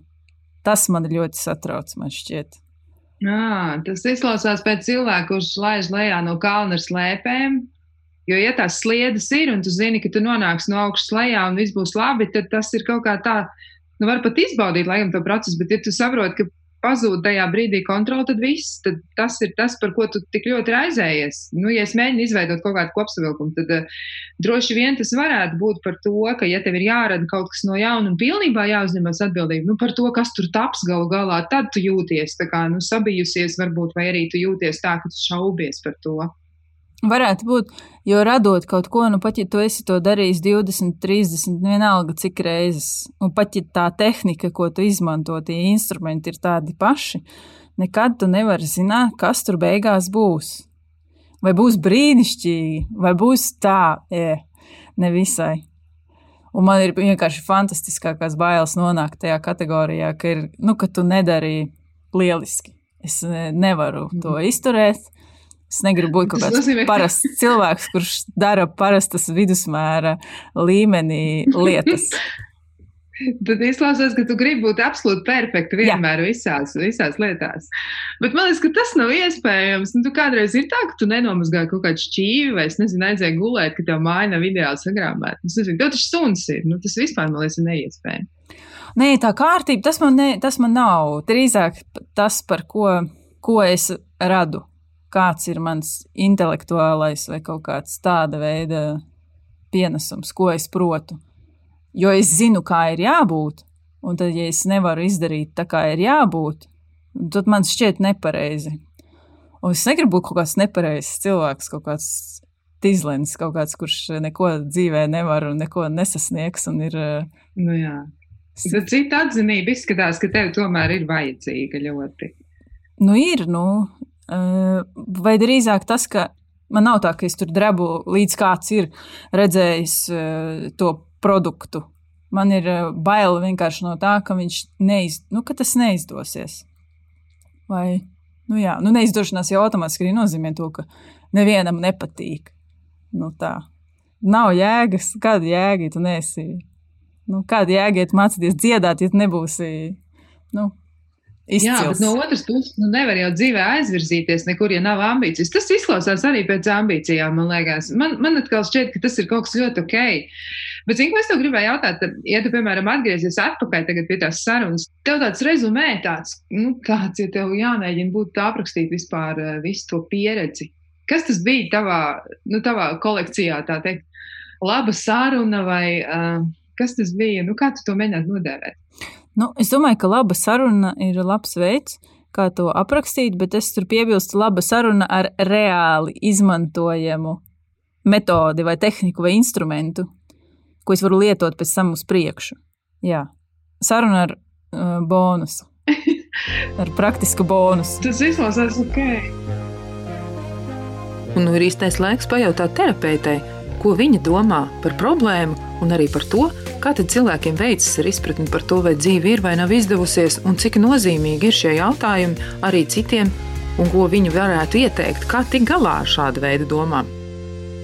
tas man ļoti satrauc, man šķiet. Jā, tas izklausās pēc cilvēka, kurš laiž lejā no kalna ar slēpēm. Jo, ja tās sliedas ir, un tu zini, ka tu nonāksi no augšas lejā un viss būs labi, tad tas ir kaut kā tā, nu, var pat izbaudīt, laikam, to procesu, bet, ja tu saproti, ka pazūd tajā brīdī kontroli, tad viss, tad tas ir tas, par ko tu tik ļoti raizējies. Nu, ja es mēģinu izveidot kaut kādu kopsavilkumu, tad uh, droši vien tas varētu būt par to, ka, ja tev ir jārada kaut kas no jauna un pilnībā jāuzņemas atbildība nu, par to, kas tur taps galu galā, tad tu jūties tā kā nu, sabijusies, varbūt, vai arī tu jūties tā, ka tu šaubies par to. Varētu būt, jo radot kaut ko, nu pat ja tu esi to darījis 20, 30, vienalga cik reizes, un pat ja tā tehnika, ko tu izmanto, tie instrumenti ir tādi paši, nekad tu nevari zināt, kas tur beigās būs. Vai būs brīnišķīgi, vai būs tā, e, nevisai. Un man ir vienkārši fantastiskākās bailes nonākt tajā kategorijā, ka, ir, nu, ka tu nedarīji lieliski. Es nevaru to mhm. izturēt. Es negribu būt kaut kāds parasts cilvēks, kurš dara parastas vidusmēra līmenī lietas. Tad izklausās, ka tu gribi būt absolūti perfekta vienmēr Jā. visās, visās lietās. Bet man liekas, ka tas nav iespējams. Nu, tu kādreiz ir tā, ka tu nenomazgāji kaut kādu šķīvi, vai es nezinu, aizēji gulēt, ka tev māja nav ideāli sagrāmēta. Es nezinu, tev taču suns ir. Nu, tas vispār man liekas neiespējami. Nē, tā kārtība, tas man, ne, tas man nav. Drīzāk tas, par ko, ko es radu kāds ir mans intelektuālais vai kaut kāds tāda veida pienesums, ko es protu. Jo es zinu, kā ir jābūt, un tad, ja es nevaru izdarīt tā, kā ir jābūt, tad man šķiet nepareizi. Un es negribu būt kaut kāds nepareizs cilvēks, kaut kāds tīzlens, kaut kāds, kurš neko dzīvē nevar un neko nesasniegs. Un ir, nu jā. Tad cita atzinība izskatās, ka tev tomēr ir vajadzīga ļoti. Nu, ir, nu, Vai drīzāk tas, ka man nav tā, ka es tur drebu līdz kāds ir redzējis to produktu. Man ir bail vienkārši no tā, ka neiz, nu, ka tas neizdosies. Vai nu, jā, nu, neizdošanās jau automātiski nozīmē to, ka nevienam nepatīk. Nu, tā. Nav jēgas, kāda jēga, ja tu nesi. Nu, kāda jēga, ja mācīties dziedāt, ja nebūsi nu, Izcils. Jā, bet no otras puses, nu nevar jau dzīvē aizvirzīties nekur, ja nav ambīcijas. Tas izklausās arī pēc ambīcijām, man liekas. Man, man atkal šķiet, ka tas ir kaut kas ļoti ok. Bet, zinu, es tev gribēju jautāt, tad, ja tu, piemēram, atgriezies atpakaļ pie tās sarunas, tev tāds rezumē, tāds, nu, kāds, ja tev jāmēģina būt aprakstīt vispār uh, visu to pieredzi. Kas tas bija tavā, nu, tavā kolekcijā, tā teikt, laba saruna vai uh, kas tas bija? Nu, kā tu to mēģinātu nodēvēt? Nu, es domāju, ka laba saruna ir labs veids, kā to aprakstīt, bet es tur piebilstu laba saruna ar reāli izmantojamu metodi vai tehniku vai instrumentu, ko es varu lietot pēc tam uz priekšu. Jā, saruna ar uh, bonusu. ar praktisku bonusu. Tas izklausās ok. Un nu ir īstais laiks pajautāt terapeitei, ko viņa domā par problēmu un arī par to, Kā cilvēkiem veicas ar izpratni par to, vai dzīve ir vai nav izdevusies, un cik nozīmīgi ir šie jautājumi arī citiem, un ko viņi varētu ieteikt, kā tikt galā ar šādu veidu domām?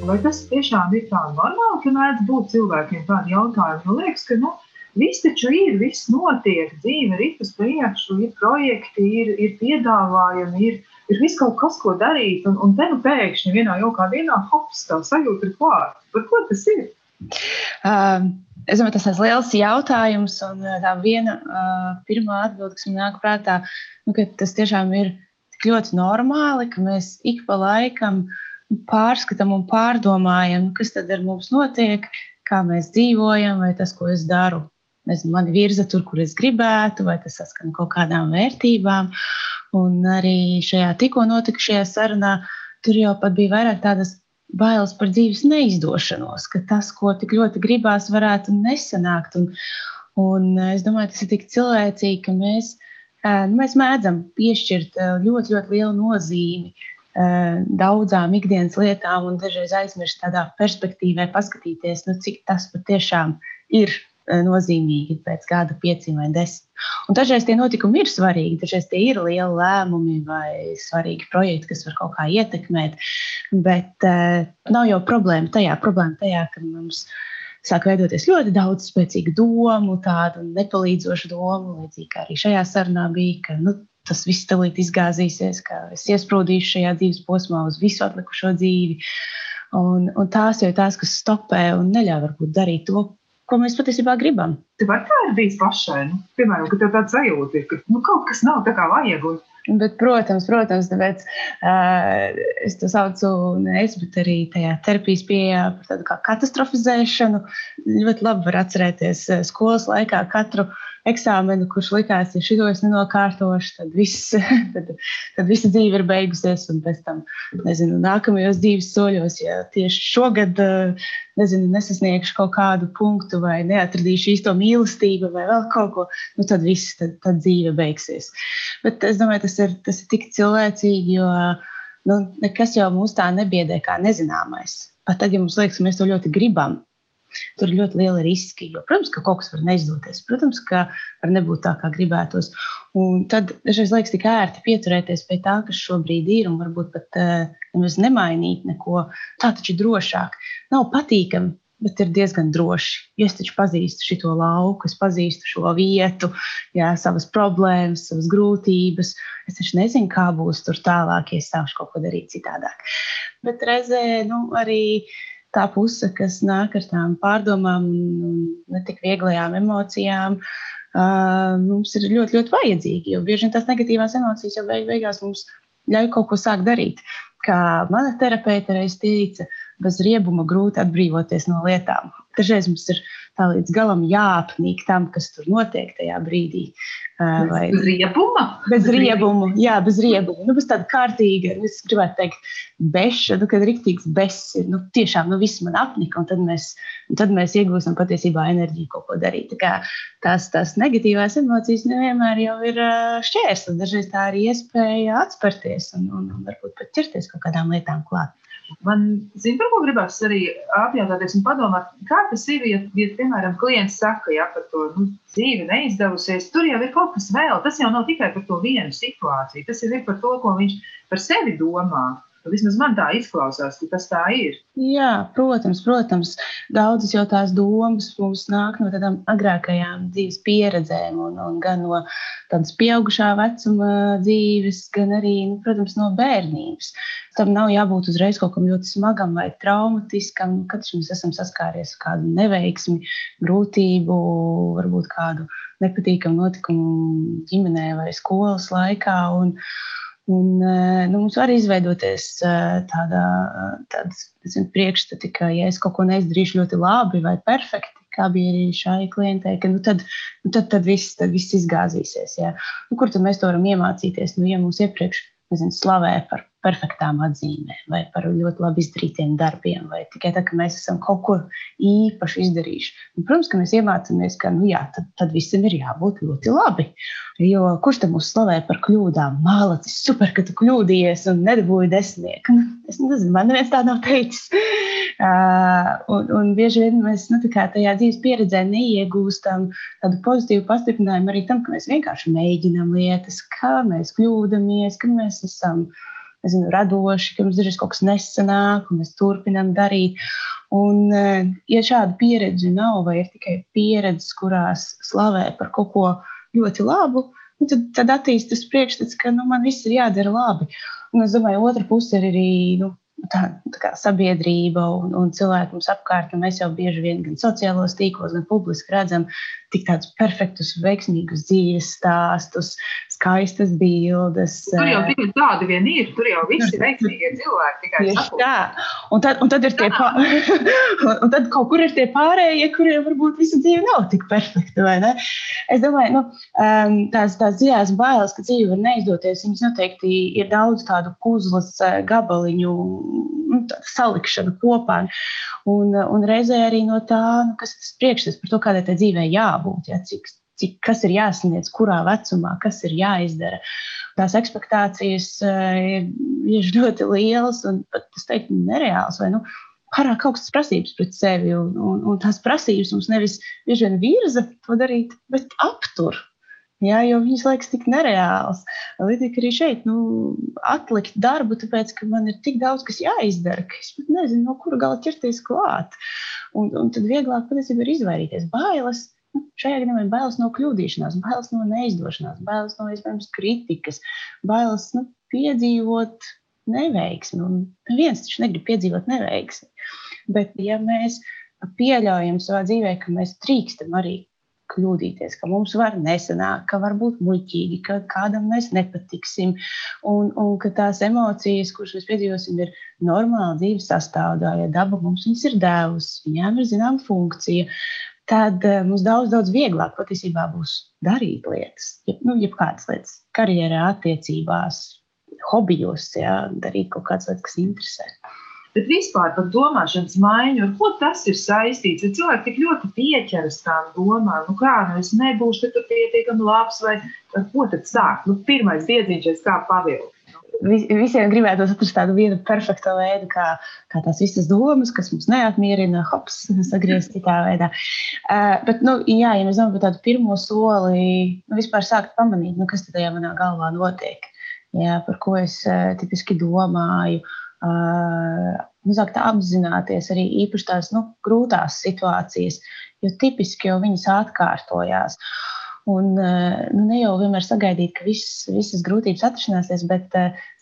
Vai tas tiešām ir tā normāli, ka mēdz būt cilvēkiem tādi jautājumi? Man liekas, ka nu, viss taču ir, viss notiek, dzīve ir uz priekšu, ir projekti, ir, ir piedāvājumi, ir, ir viss kaut kas, ko darīt, un, un te nu pēkšņi vienā jaukā dienā, hops, tā sajūta ir klāta. Par ko tas ir? Um, Es domāju, tas ir liels jautājums, un uh, tā viena uh, pirmā atbilde, kas man nāk prātā, nu, ka tas tiešām ir tik ļoti normāli, ka mēs ik pa laikam pārskatām un pārdomājam, kas tad ar mums notiek, kā mēs dzīvojam, vai tas, ko es daru, nezinu, mani virza tur, kur es gribētu, vai tas saskan kaut kādām vērtībām. Un arī šajā tikko notikušajā sarunā tur jau pat bija vairāk tādas bailes par dzīves neizdošanos, ka tas, ko tik ļoti gribās, varētu nesanākt. Un, un es domāju, tas ir tik cilvēcīgi, ka mēs, nu, mēs mēdzam piešķirt ļoti, ļoti lielu nozīmi daudzām ikdienas lietām un dažreiz aizmirst tādā perspektīvā, paskatīties, nu, cik tas patiešām ir Eh, nozīmīgi pēc gada, pieciem vai desmit. Un dažreiz tie notikumi ir svarīgi, dažreiz tie ir lieli lēmumi vai svarīgi projekti, kas var kaut kā ietekmēt. Bet uh, nav jau problēma tajā, problēma tajā, ka mums sāk veidoties ļoti daudz spēcīgu domu, tādu nepalīdzošu domu, līdzīgi kā arī šajā sarunā bija. Ka, nu, Tas viss tulīt izgāzīsies, ka es iesprūdīšu šajā dzīves posmā uz visu atlikušo dzīvi. Un, un tās jau ir tās, kas stopē un neļauj varbūt darīt to, ko mēs patiesībā gribam. Tev var tā ir bijis pašai, nu, piemēram, ka tev tāds sajūta ir, ka nu, kaut kas nav tā kā vajag. Un... Bet, protams, protams, tāpēc uh, es to saucu nevis, bet arī tajā terapijas pieejā par tādu kā katastrofizēšanu. Ļoti labi var atcerēties skolas laikā katru uh, eksāmenu, kurš likās, ja šo es nenokārtošu, tad, viss, tad, tad visa dzīve ir beigusies. Un pēc tam, nezinu, nākamajos dzīves soļos, ja tieši šogad nezinu, nesasniegšu kaut kādu punktu vai neatradīšu īsto mīlestību vai vēl kaut ko, nu, tad viss, tad, tad dzīve beigsies. Bet es domāju, tas ir, tas ir tik cilvēcīgi, jo nu, nekas jau mūs tā nebiedē kā nezināmais. Pat tad, ja mums liekas, ka mēs to ļoti gribam, Tur ir ļoti liela riska. Jo, protams, ka kaut kas var neizdoties. Protams, ka var nebūt tā, kā gribētos. Un tad dažreiz liekas tik ērti pieturēties pie tā, kas šobrīd ir, un varbūt pat uh, nemaz nemainīt neko. Tā taču ir drošāk. Nav patīkami, bet ir diezgan droši. Es taču pazīstu šo lauku, es pazīstu šo vietu, jā, savas problēmas, savas grūtības. Es taču nezinu, kā būs tur tālāk, ja es sākšu kaut ko darīt citādāk. Bet reizē nu, arī tā puse, kas nāk ar tām pārdomām un netik vieglajām emocijām, uh, mums ir ļoti, ļoti vajadzīga. Jo bieži vien tās negatīvās emocijas jau beig beigās mums ļauj kaut ko sākt darīt. Kā mana terapeite reiz teica, bez riebuma grūti atbrīvoties no lietām. Dažreiz mums ir tā līdz galam jāapnīk tam, kas tur notiek tajā brīdī. Vai, bez riebuma? Bez riebuma, jā, bez riebuma. Nu, bez tāda kārtīga, es gribētu teikt, beša, nu, kad riktīgs bess ir, nu, tiešām, nu, viss man apnika, un tad mēs, un tad mēs iegūstam patiesībā enerģiju kaut ko darīt. Tā kā tās, tās negatīvās emocijas nevienmēr jau ir šķērslis, dažreiz tā arī iespēja atspērties un, un, un varbūt pat ķerties kaut kādām lietām klāt. Man, zinu, par ko gribās arī apjautāties un padomāt, kā tas ir, ja, ja piemēram, klients saka, ja par to nu, dzīve neizdevusies, tur jau ir kaut kas vēl. Tas jau nav tikai par to vienu situāciju, tas jau ir par to, ko viņš par sevi domā. Nu, vismaz man tā izklausās, ka tas tā ir. Jā, protams, protams. Daudzas jau tās domas mums nāk no tādām agrākajām dzīves pieredzēm, un, un gan no tādas pieaugušā vecuma dzīves, gan arī, nu, protams, no bērnības. Tam nav jābūt uzreiz kaut kam ļoti smagam vai traumatiskam. Kad mēs esam saskāries ar kādu neveiksmi, grūtību, varbūt kādu nepatīkamu notikumu ģimenē vai skolas laikā. Un, Un, eh, nu, mums var izveidoties eh, tāda, eh, tādas zinu, priekšstati, ka, ja es kaut ko neizdarīšu ļoti labi vai perfekti, kā bija arī šai klientei, ka, nu, tad, nu, tad, tad, viss, tad viss izgāzīsies. Ja. Nu, kur tad mēs to varam iemācīties? Nu, ja mums iepriekš nezinu, slavē par perfektām atzīmēm, vai par ļoti labi izdarītiem darbiem, vai tikai tā, ka mēs esam kaut ko īpaši izdarījuši. Un, protams, ka mēs iemācāmies, ka nu, jā, tad, tad visam ir jābūt ļoti labi. Jo kurš tam mūs slavē par kļūdām? Mālacis, super, ka tu kļūdījies un nedabūji desmitnieku. Nu, es nezinu, man neviens tā nav teicis. Uh, un, un bieži vien mēs nu, tajā dzīves pieredzē neiegūstam tādu pozitīvu pastiprinājumu arī tam, ka mēs vienkārši mēģinām lietas, kā mēs kļūdāmies, ka mēs esam uh, nezinu, radoši, ka mums dažreiz kaut kas nesanāk, un mēs turpinām darīt. Un, eh, ja šāda pieredze nav, vai ir tikai pieredze, kurās slavē par kaut ko ļoti labu, nu, tad, tad attīstās priekšstats, ka nu, man viss ir jādara labi. Un es domāju, otra puse ir arī nu, tā, tā kā sabiedrība un, un cilvēki mums apkārt. Mēs jau bieži vien gan sociālos tīklos, gan publiski redzam tik tādus perfektus, veiksmīgus dzīves stāstus, skaistas bildes. Tur jau tikai tādi vien ir. Tur jau viss ir veiksmīgi cilvēki. Tieši tā. Un tad, un tad ir tie pārējie, un tad kaut kur ir tie pārējie, kuriem varbūt visa dzīve nav tik perfekta, vai ne? Es domāju, nu, um, tās, tās dziļās bailes, ka dzīve var neizdoties, viņas noteikti ir daudz tādu puzles gabaliņu nu, salikšana kopā. Un, un reizē arī no tā, nu, kas ir priekšstats par to, kādai tai dzīvei jābūt, ja, cik, cik, kas ir jāsniedz, kurā vecumā, kas ir jāizdara. Tās expectācijas uh, ir ļoti lielas un pat, es teiktu, nereāls. Vai, nu, pārāk augstas prasības pret sevi, un, un, un tās prasības mums nevis bieži vien virza to darīt, bet aptur. Jā, jo viņas liekas tik nereāls. Līdzīgi arī šeit, nu, atlikt darbu, tāpēc, ka man ir tik daudz, kas jāizdara, ka es pat nezinu, no kura gala ķerties klāt. Un, un tad vieglāk patiesībā ir izvairīties. Bailes, nu, šajā gadījumā ir bailes no kļūdīšanās, bailes no neizdošanās, bailes no iespējams kritikas, bailes nu, piedzīvot neveiksmi. Un viens taču negrib piedzīvot neveiksmi. Bet, ja mēs pieļaujam savā dzīvē, ka mēs drīkstam arī kļūdīties, ka mums var nesanākt, ka var būt muļķīgi, ka kādam mēs nepatiksim, un, un ka tās emocijas, kuras mēs piedzīvosim, ir normāla dzīves sastāvdaļa. Daba mums ir devusi, viņām ir zināma funkcija. Tad uh, mums daudz, daudz vieglāk patiesībā būs darīt lietas, jeb, nu, jebkādas lietas, karjerā, attiecībās, hobijos, jā, darīt kaut kādas lietas, kas interesē. Bet vispār par domāšanas maiņu, ar ko tas ir saistīts? Ja cilvēki tik ļoti pieķeras tām domām, nu kā, nu es nebūšu tur pietiekami labs, vai ar ko tad sākt? Nu, pirmais diedziņš, kā pavilkt. Vis, visiem gribētu atrast tādu vienu perfektu veidu, kā, kā tās visas domas, kas mums neapmierina, hops, sagriezt citā veidā. Uh, bet, nu, jā, ja mēs domājam par tādu pirmo soli, nu, vispār sākt pamanīt, nu, kas tajā manā galvā notiek, jā, par ko es uh, tipiski domāju. Uh, mazāk apzināties arī īpaši tās nu, grūtās situācijas, jo tipiski jau viņas atkārtojās. Un nu, ne jau vienmēr sagaidīt, ka viss, visas grūtības atrisināsies, bet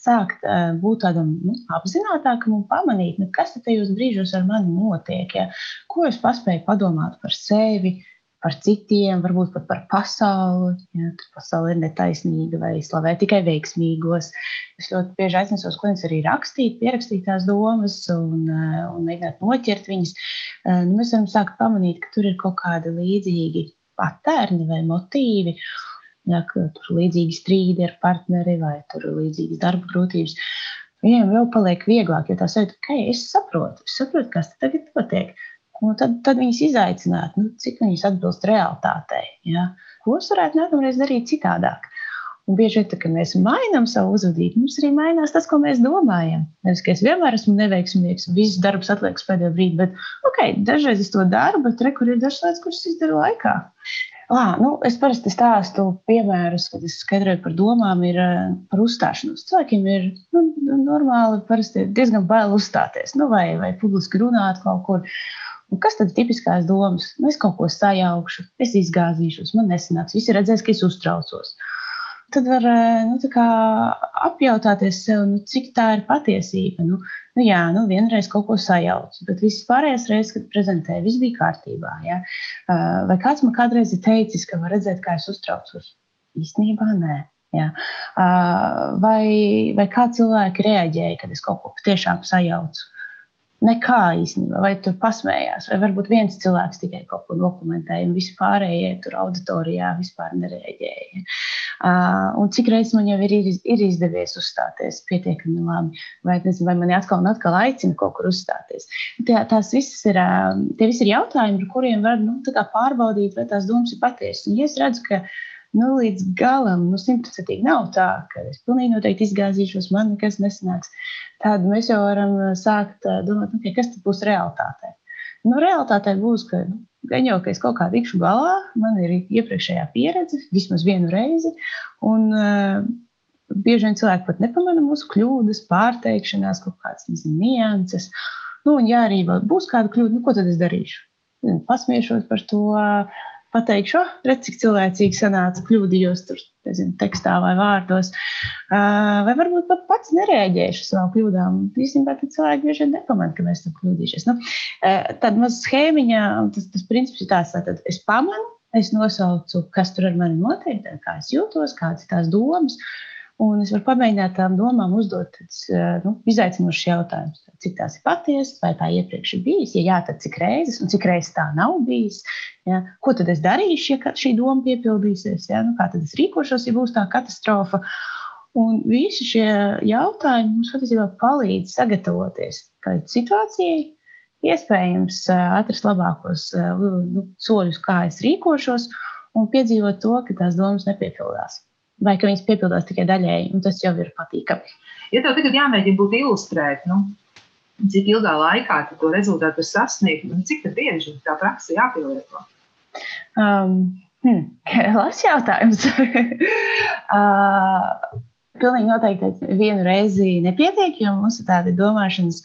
sākt būt tādam nu, apzinātākam un pamanīt, nu, kas tajos brīžos ar mani notiek. Ja? Ko es paspēju padomāt par sevi, par citiem, varbūt pat par pasauli. Ja, tur pasaule ir netaisnīga vai slavē tikai veiksmīgos. Es ļoti bieži aicinu savus klientus arī rakstīt, pierakstīt tās domas un, eh, un mēģināt noķert viņas. Eh, nu, mēs varam sākt pamanīt, ka tur ir kaut kādi līdzīgi patērni vai motīvi. Ja, tur ir līdzīgi strīdi ar partneri vai tur ir līdzīgas darba grūtības. Viņiem jau paliek vieglāk, jo tā sajūta, ka okay, es saprotu, es saprotu, kas tagad notiek. Un tad, tad viņas izaicināt, nu, cik viņas atbilst realitātei. Ja? Ko es varētu nākamreiz darīt citādāk? Un bieži vien, kad mēs mainām savu uzvedību, mums arī mainās tas, ko mēs domājam. Nevis, ka es vienmēr esmu neveiksmīgs, viss darbs atliekas pēdējā brīdī, bet okay, dažreiz es to daru, bet re, kur ir dažas lietas, kuras izdaru laikā. Lā, nu, es parasti stāstu piemērus, kad es skaidroju par domām, ir par uzstāšanos. Cilvēkiem ir nu, normāli, parasti diezgan bail uzstāties, nu, vai, vai publiski runāt kaut kur. Un kas tad ir tipiskās domas? Nu, es kaut ko sajaukšu, es izgāzīšos, man nesanāks. Visi redzēs, ka es uztraucos. Tad var eh, nu, apjautāties sev, nu, cik tā ir patiesība. Nu, nu, jā, nu, vienreiz kaut ko sajaucu, bet visas pārējās reizes, kad prezentēju, viss bija kārtībā. Ja? Eh, vai kāds man kādreiz ir teicis, ka var redzēt, kā es uztraucos? Īstenībā nē. Ja? Eh, vai, vai kā cilvēki reaģēja, kad es kaut ko patiešām sajaucu? Nekā īstenībā, vai tur pasmējās, vai varbūt viens cilvēks tikai kaut ko dokumentēja, un visi pārējie tur auditorijā vispār nereaģēja. Uh, un cik reizes man jau ir, ir izdevies uzstāties pietiekami labi, vai, nezinu, vai mani atkal un atkal aicina kaut kur uzstāties. Tā, tās visas ir, tie visi ir jautājumi, par kuriem var nu, pārbaudīt, vai tās domas ir patiesas. Un, ja es redzu, ka nu, līdz galam, nu, simtprocentīgi nav tā, ka es pilnīgi noteikti izgāzīšos, man nekas nesanāks. Tad mēs jau varam uh, sākt uh, domāt, okay, kas tad būs realitātē. Nu, realitātē būs, ka nu, gan jau, ka es kaut kā tikšu galā, man ir iepriekšējā pieredze, vismaz vienu reizi. Un, uh, bieži vien cilvēki pat nepamana mūsu kļūdas, pārteikšanās, kaut kādas nezinu, nianses. Nu, un, ja arī būs kāda kļūda, nu, ko tad es darīšu? Pasmiešos par to, pateikšu, oh, redz, cik cilvēcīgi sanāca, kļūdījos tur, nezinu, tekstā vai vārdos. Uh, vai varbūt pat pats nereaģēšu savām kļūdām. Īstenībā cilvēki bieži vien nepamanā, ka mēs tam kļūdījušies. Nu, uh, tad mazā schēmiņā tas, tas princips ir tāds, ka es pamanu, es nosaucu, kas tur ar mani notiek, kā es jūtos, kādas ir tās domas. Un es varu pamēģināt tām domām uzdot tāds, nu, izaicinošs jautājums. Cik tās ir patiesas, vai tā iepriekš ir bijis? Ja jā, tad cik reizes, un cik reizes tā nav bijis? Ja? Ko tad es darīšu, ja šī doma piepildīsies? Ja? Nu, kā tad es rīkošos, ja būs tā katastrofa? Un visi šie jautājumi mums patiesībā palīdz sagatavoties kādai situācijai, iespējams atrast labākos nu, soļus, kā es rīkošos, un piedzīvot to, ka tās domas nepiepildās vai ka viņas piepildās tikai daļēji, un tas jau ir patīkami. Ja tev tagad jāmēģina būt ilustrēt, nu, cik ilgā laikā tu to rezultātu sasniegt, un cik bieži tā praksa jāpielieto? Um, hmm, Labs jautājums. uh, pilnīgi noteikti vienu reizi nepietiek, jo mums ir tādi domāšanas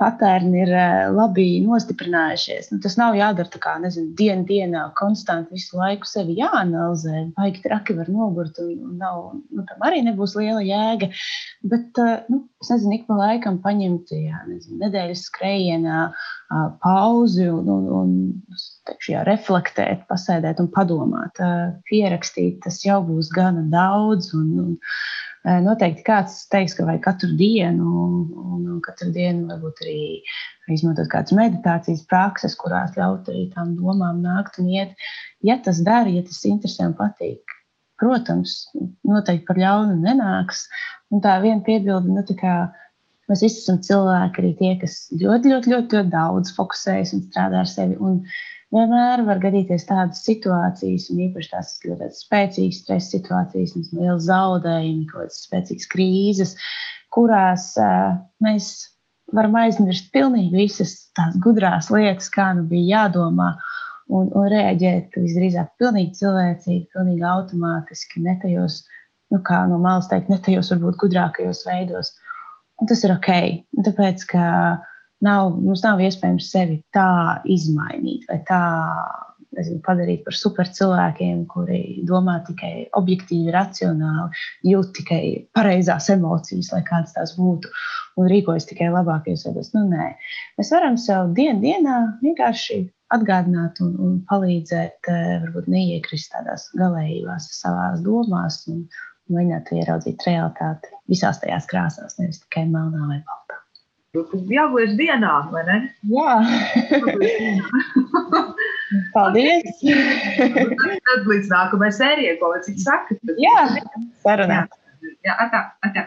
patērni ir eh, labi nostiprinājušies. Nu, tas nav jādara tā kā, nezinu, dienu dienā, konstanti visu laiku sevi jāanalizē. Baigi traki var nogurt, un, nav, nu, tam arī nebūs liela jēga. Bet, eh, nu, es nezinu, ik pa laikam paņemt, jā, nezinu, nedēļas skrējienā pauzi un, un, un teikšu, jā, reflektēt, pasēdēt un padomāt, pierakstīt, tas jau būs gana daudz. Un, un, Noteikti kāds teiks, ka vajag katru dienu, un, un katru dienu varbūt arī izmantot kādas meditācijas prakses, kurās ļaut arī tām domām nākt un iet. Ja tas dara, ja tas interesē un patīk, protams, noteikti par ļaunu nenāks. Un tā viena piebilde, nu, tā kā mēs visi esam cilvēki, arī tie, kas ļoti, ļoti, ļoti, ļoti daudz fokusējas un strādā ar sevi. Un vienmēr var gadīties tādas situācijas, un īpaši tās ļoti spēcīgas stresa situācijas, liels zaudējumi, kaut kādas spēcīgas krīzes, kurās uh, mēs varam aizmirst pilnīgi visas tās gudrās lietas, kā nu bija jādomā. Un, un reaģēt visdrīzāk pilnīgi cilvēcīgi, pilnīgi automātiski, ne tajos, nu, kā no malas teikt, ne tajos varbūt gudrākajos veidos. Un tas ir ok. Tāpēc, ka uh, nav, mums nav iespējams sevi tā izmainīt vai tā nezinu, padarīt par super cilvēkiem, kuri domā tikai objektīvi, racionāli, jūt tikai pareizās emocijas, lai kādas tās būtu, un rīkojas tikai labākajos veidos. Nu, nē, mēs varam sev dienu dienā vienkārši atgādināt un, un palīdzēt, eh, varbūt neiekrist tādās galējībās savās domās un mēģināt ieraudzīt realitāti visās tajās krāsās, nevis tikai melnā vai baltā. Jāgulēs dienā, vai ne? Jā. Paldies! tad, tad līdz nākamajai sērijai, ko lai cik saka. Tad... Jā, sarunā. Jā, atā, atā.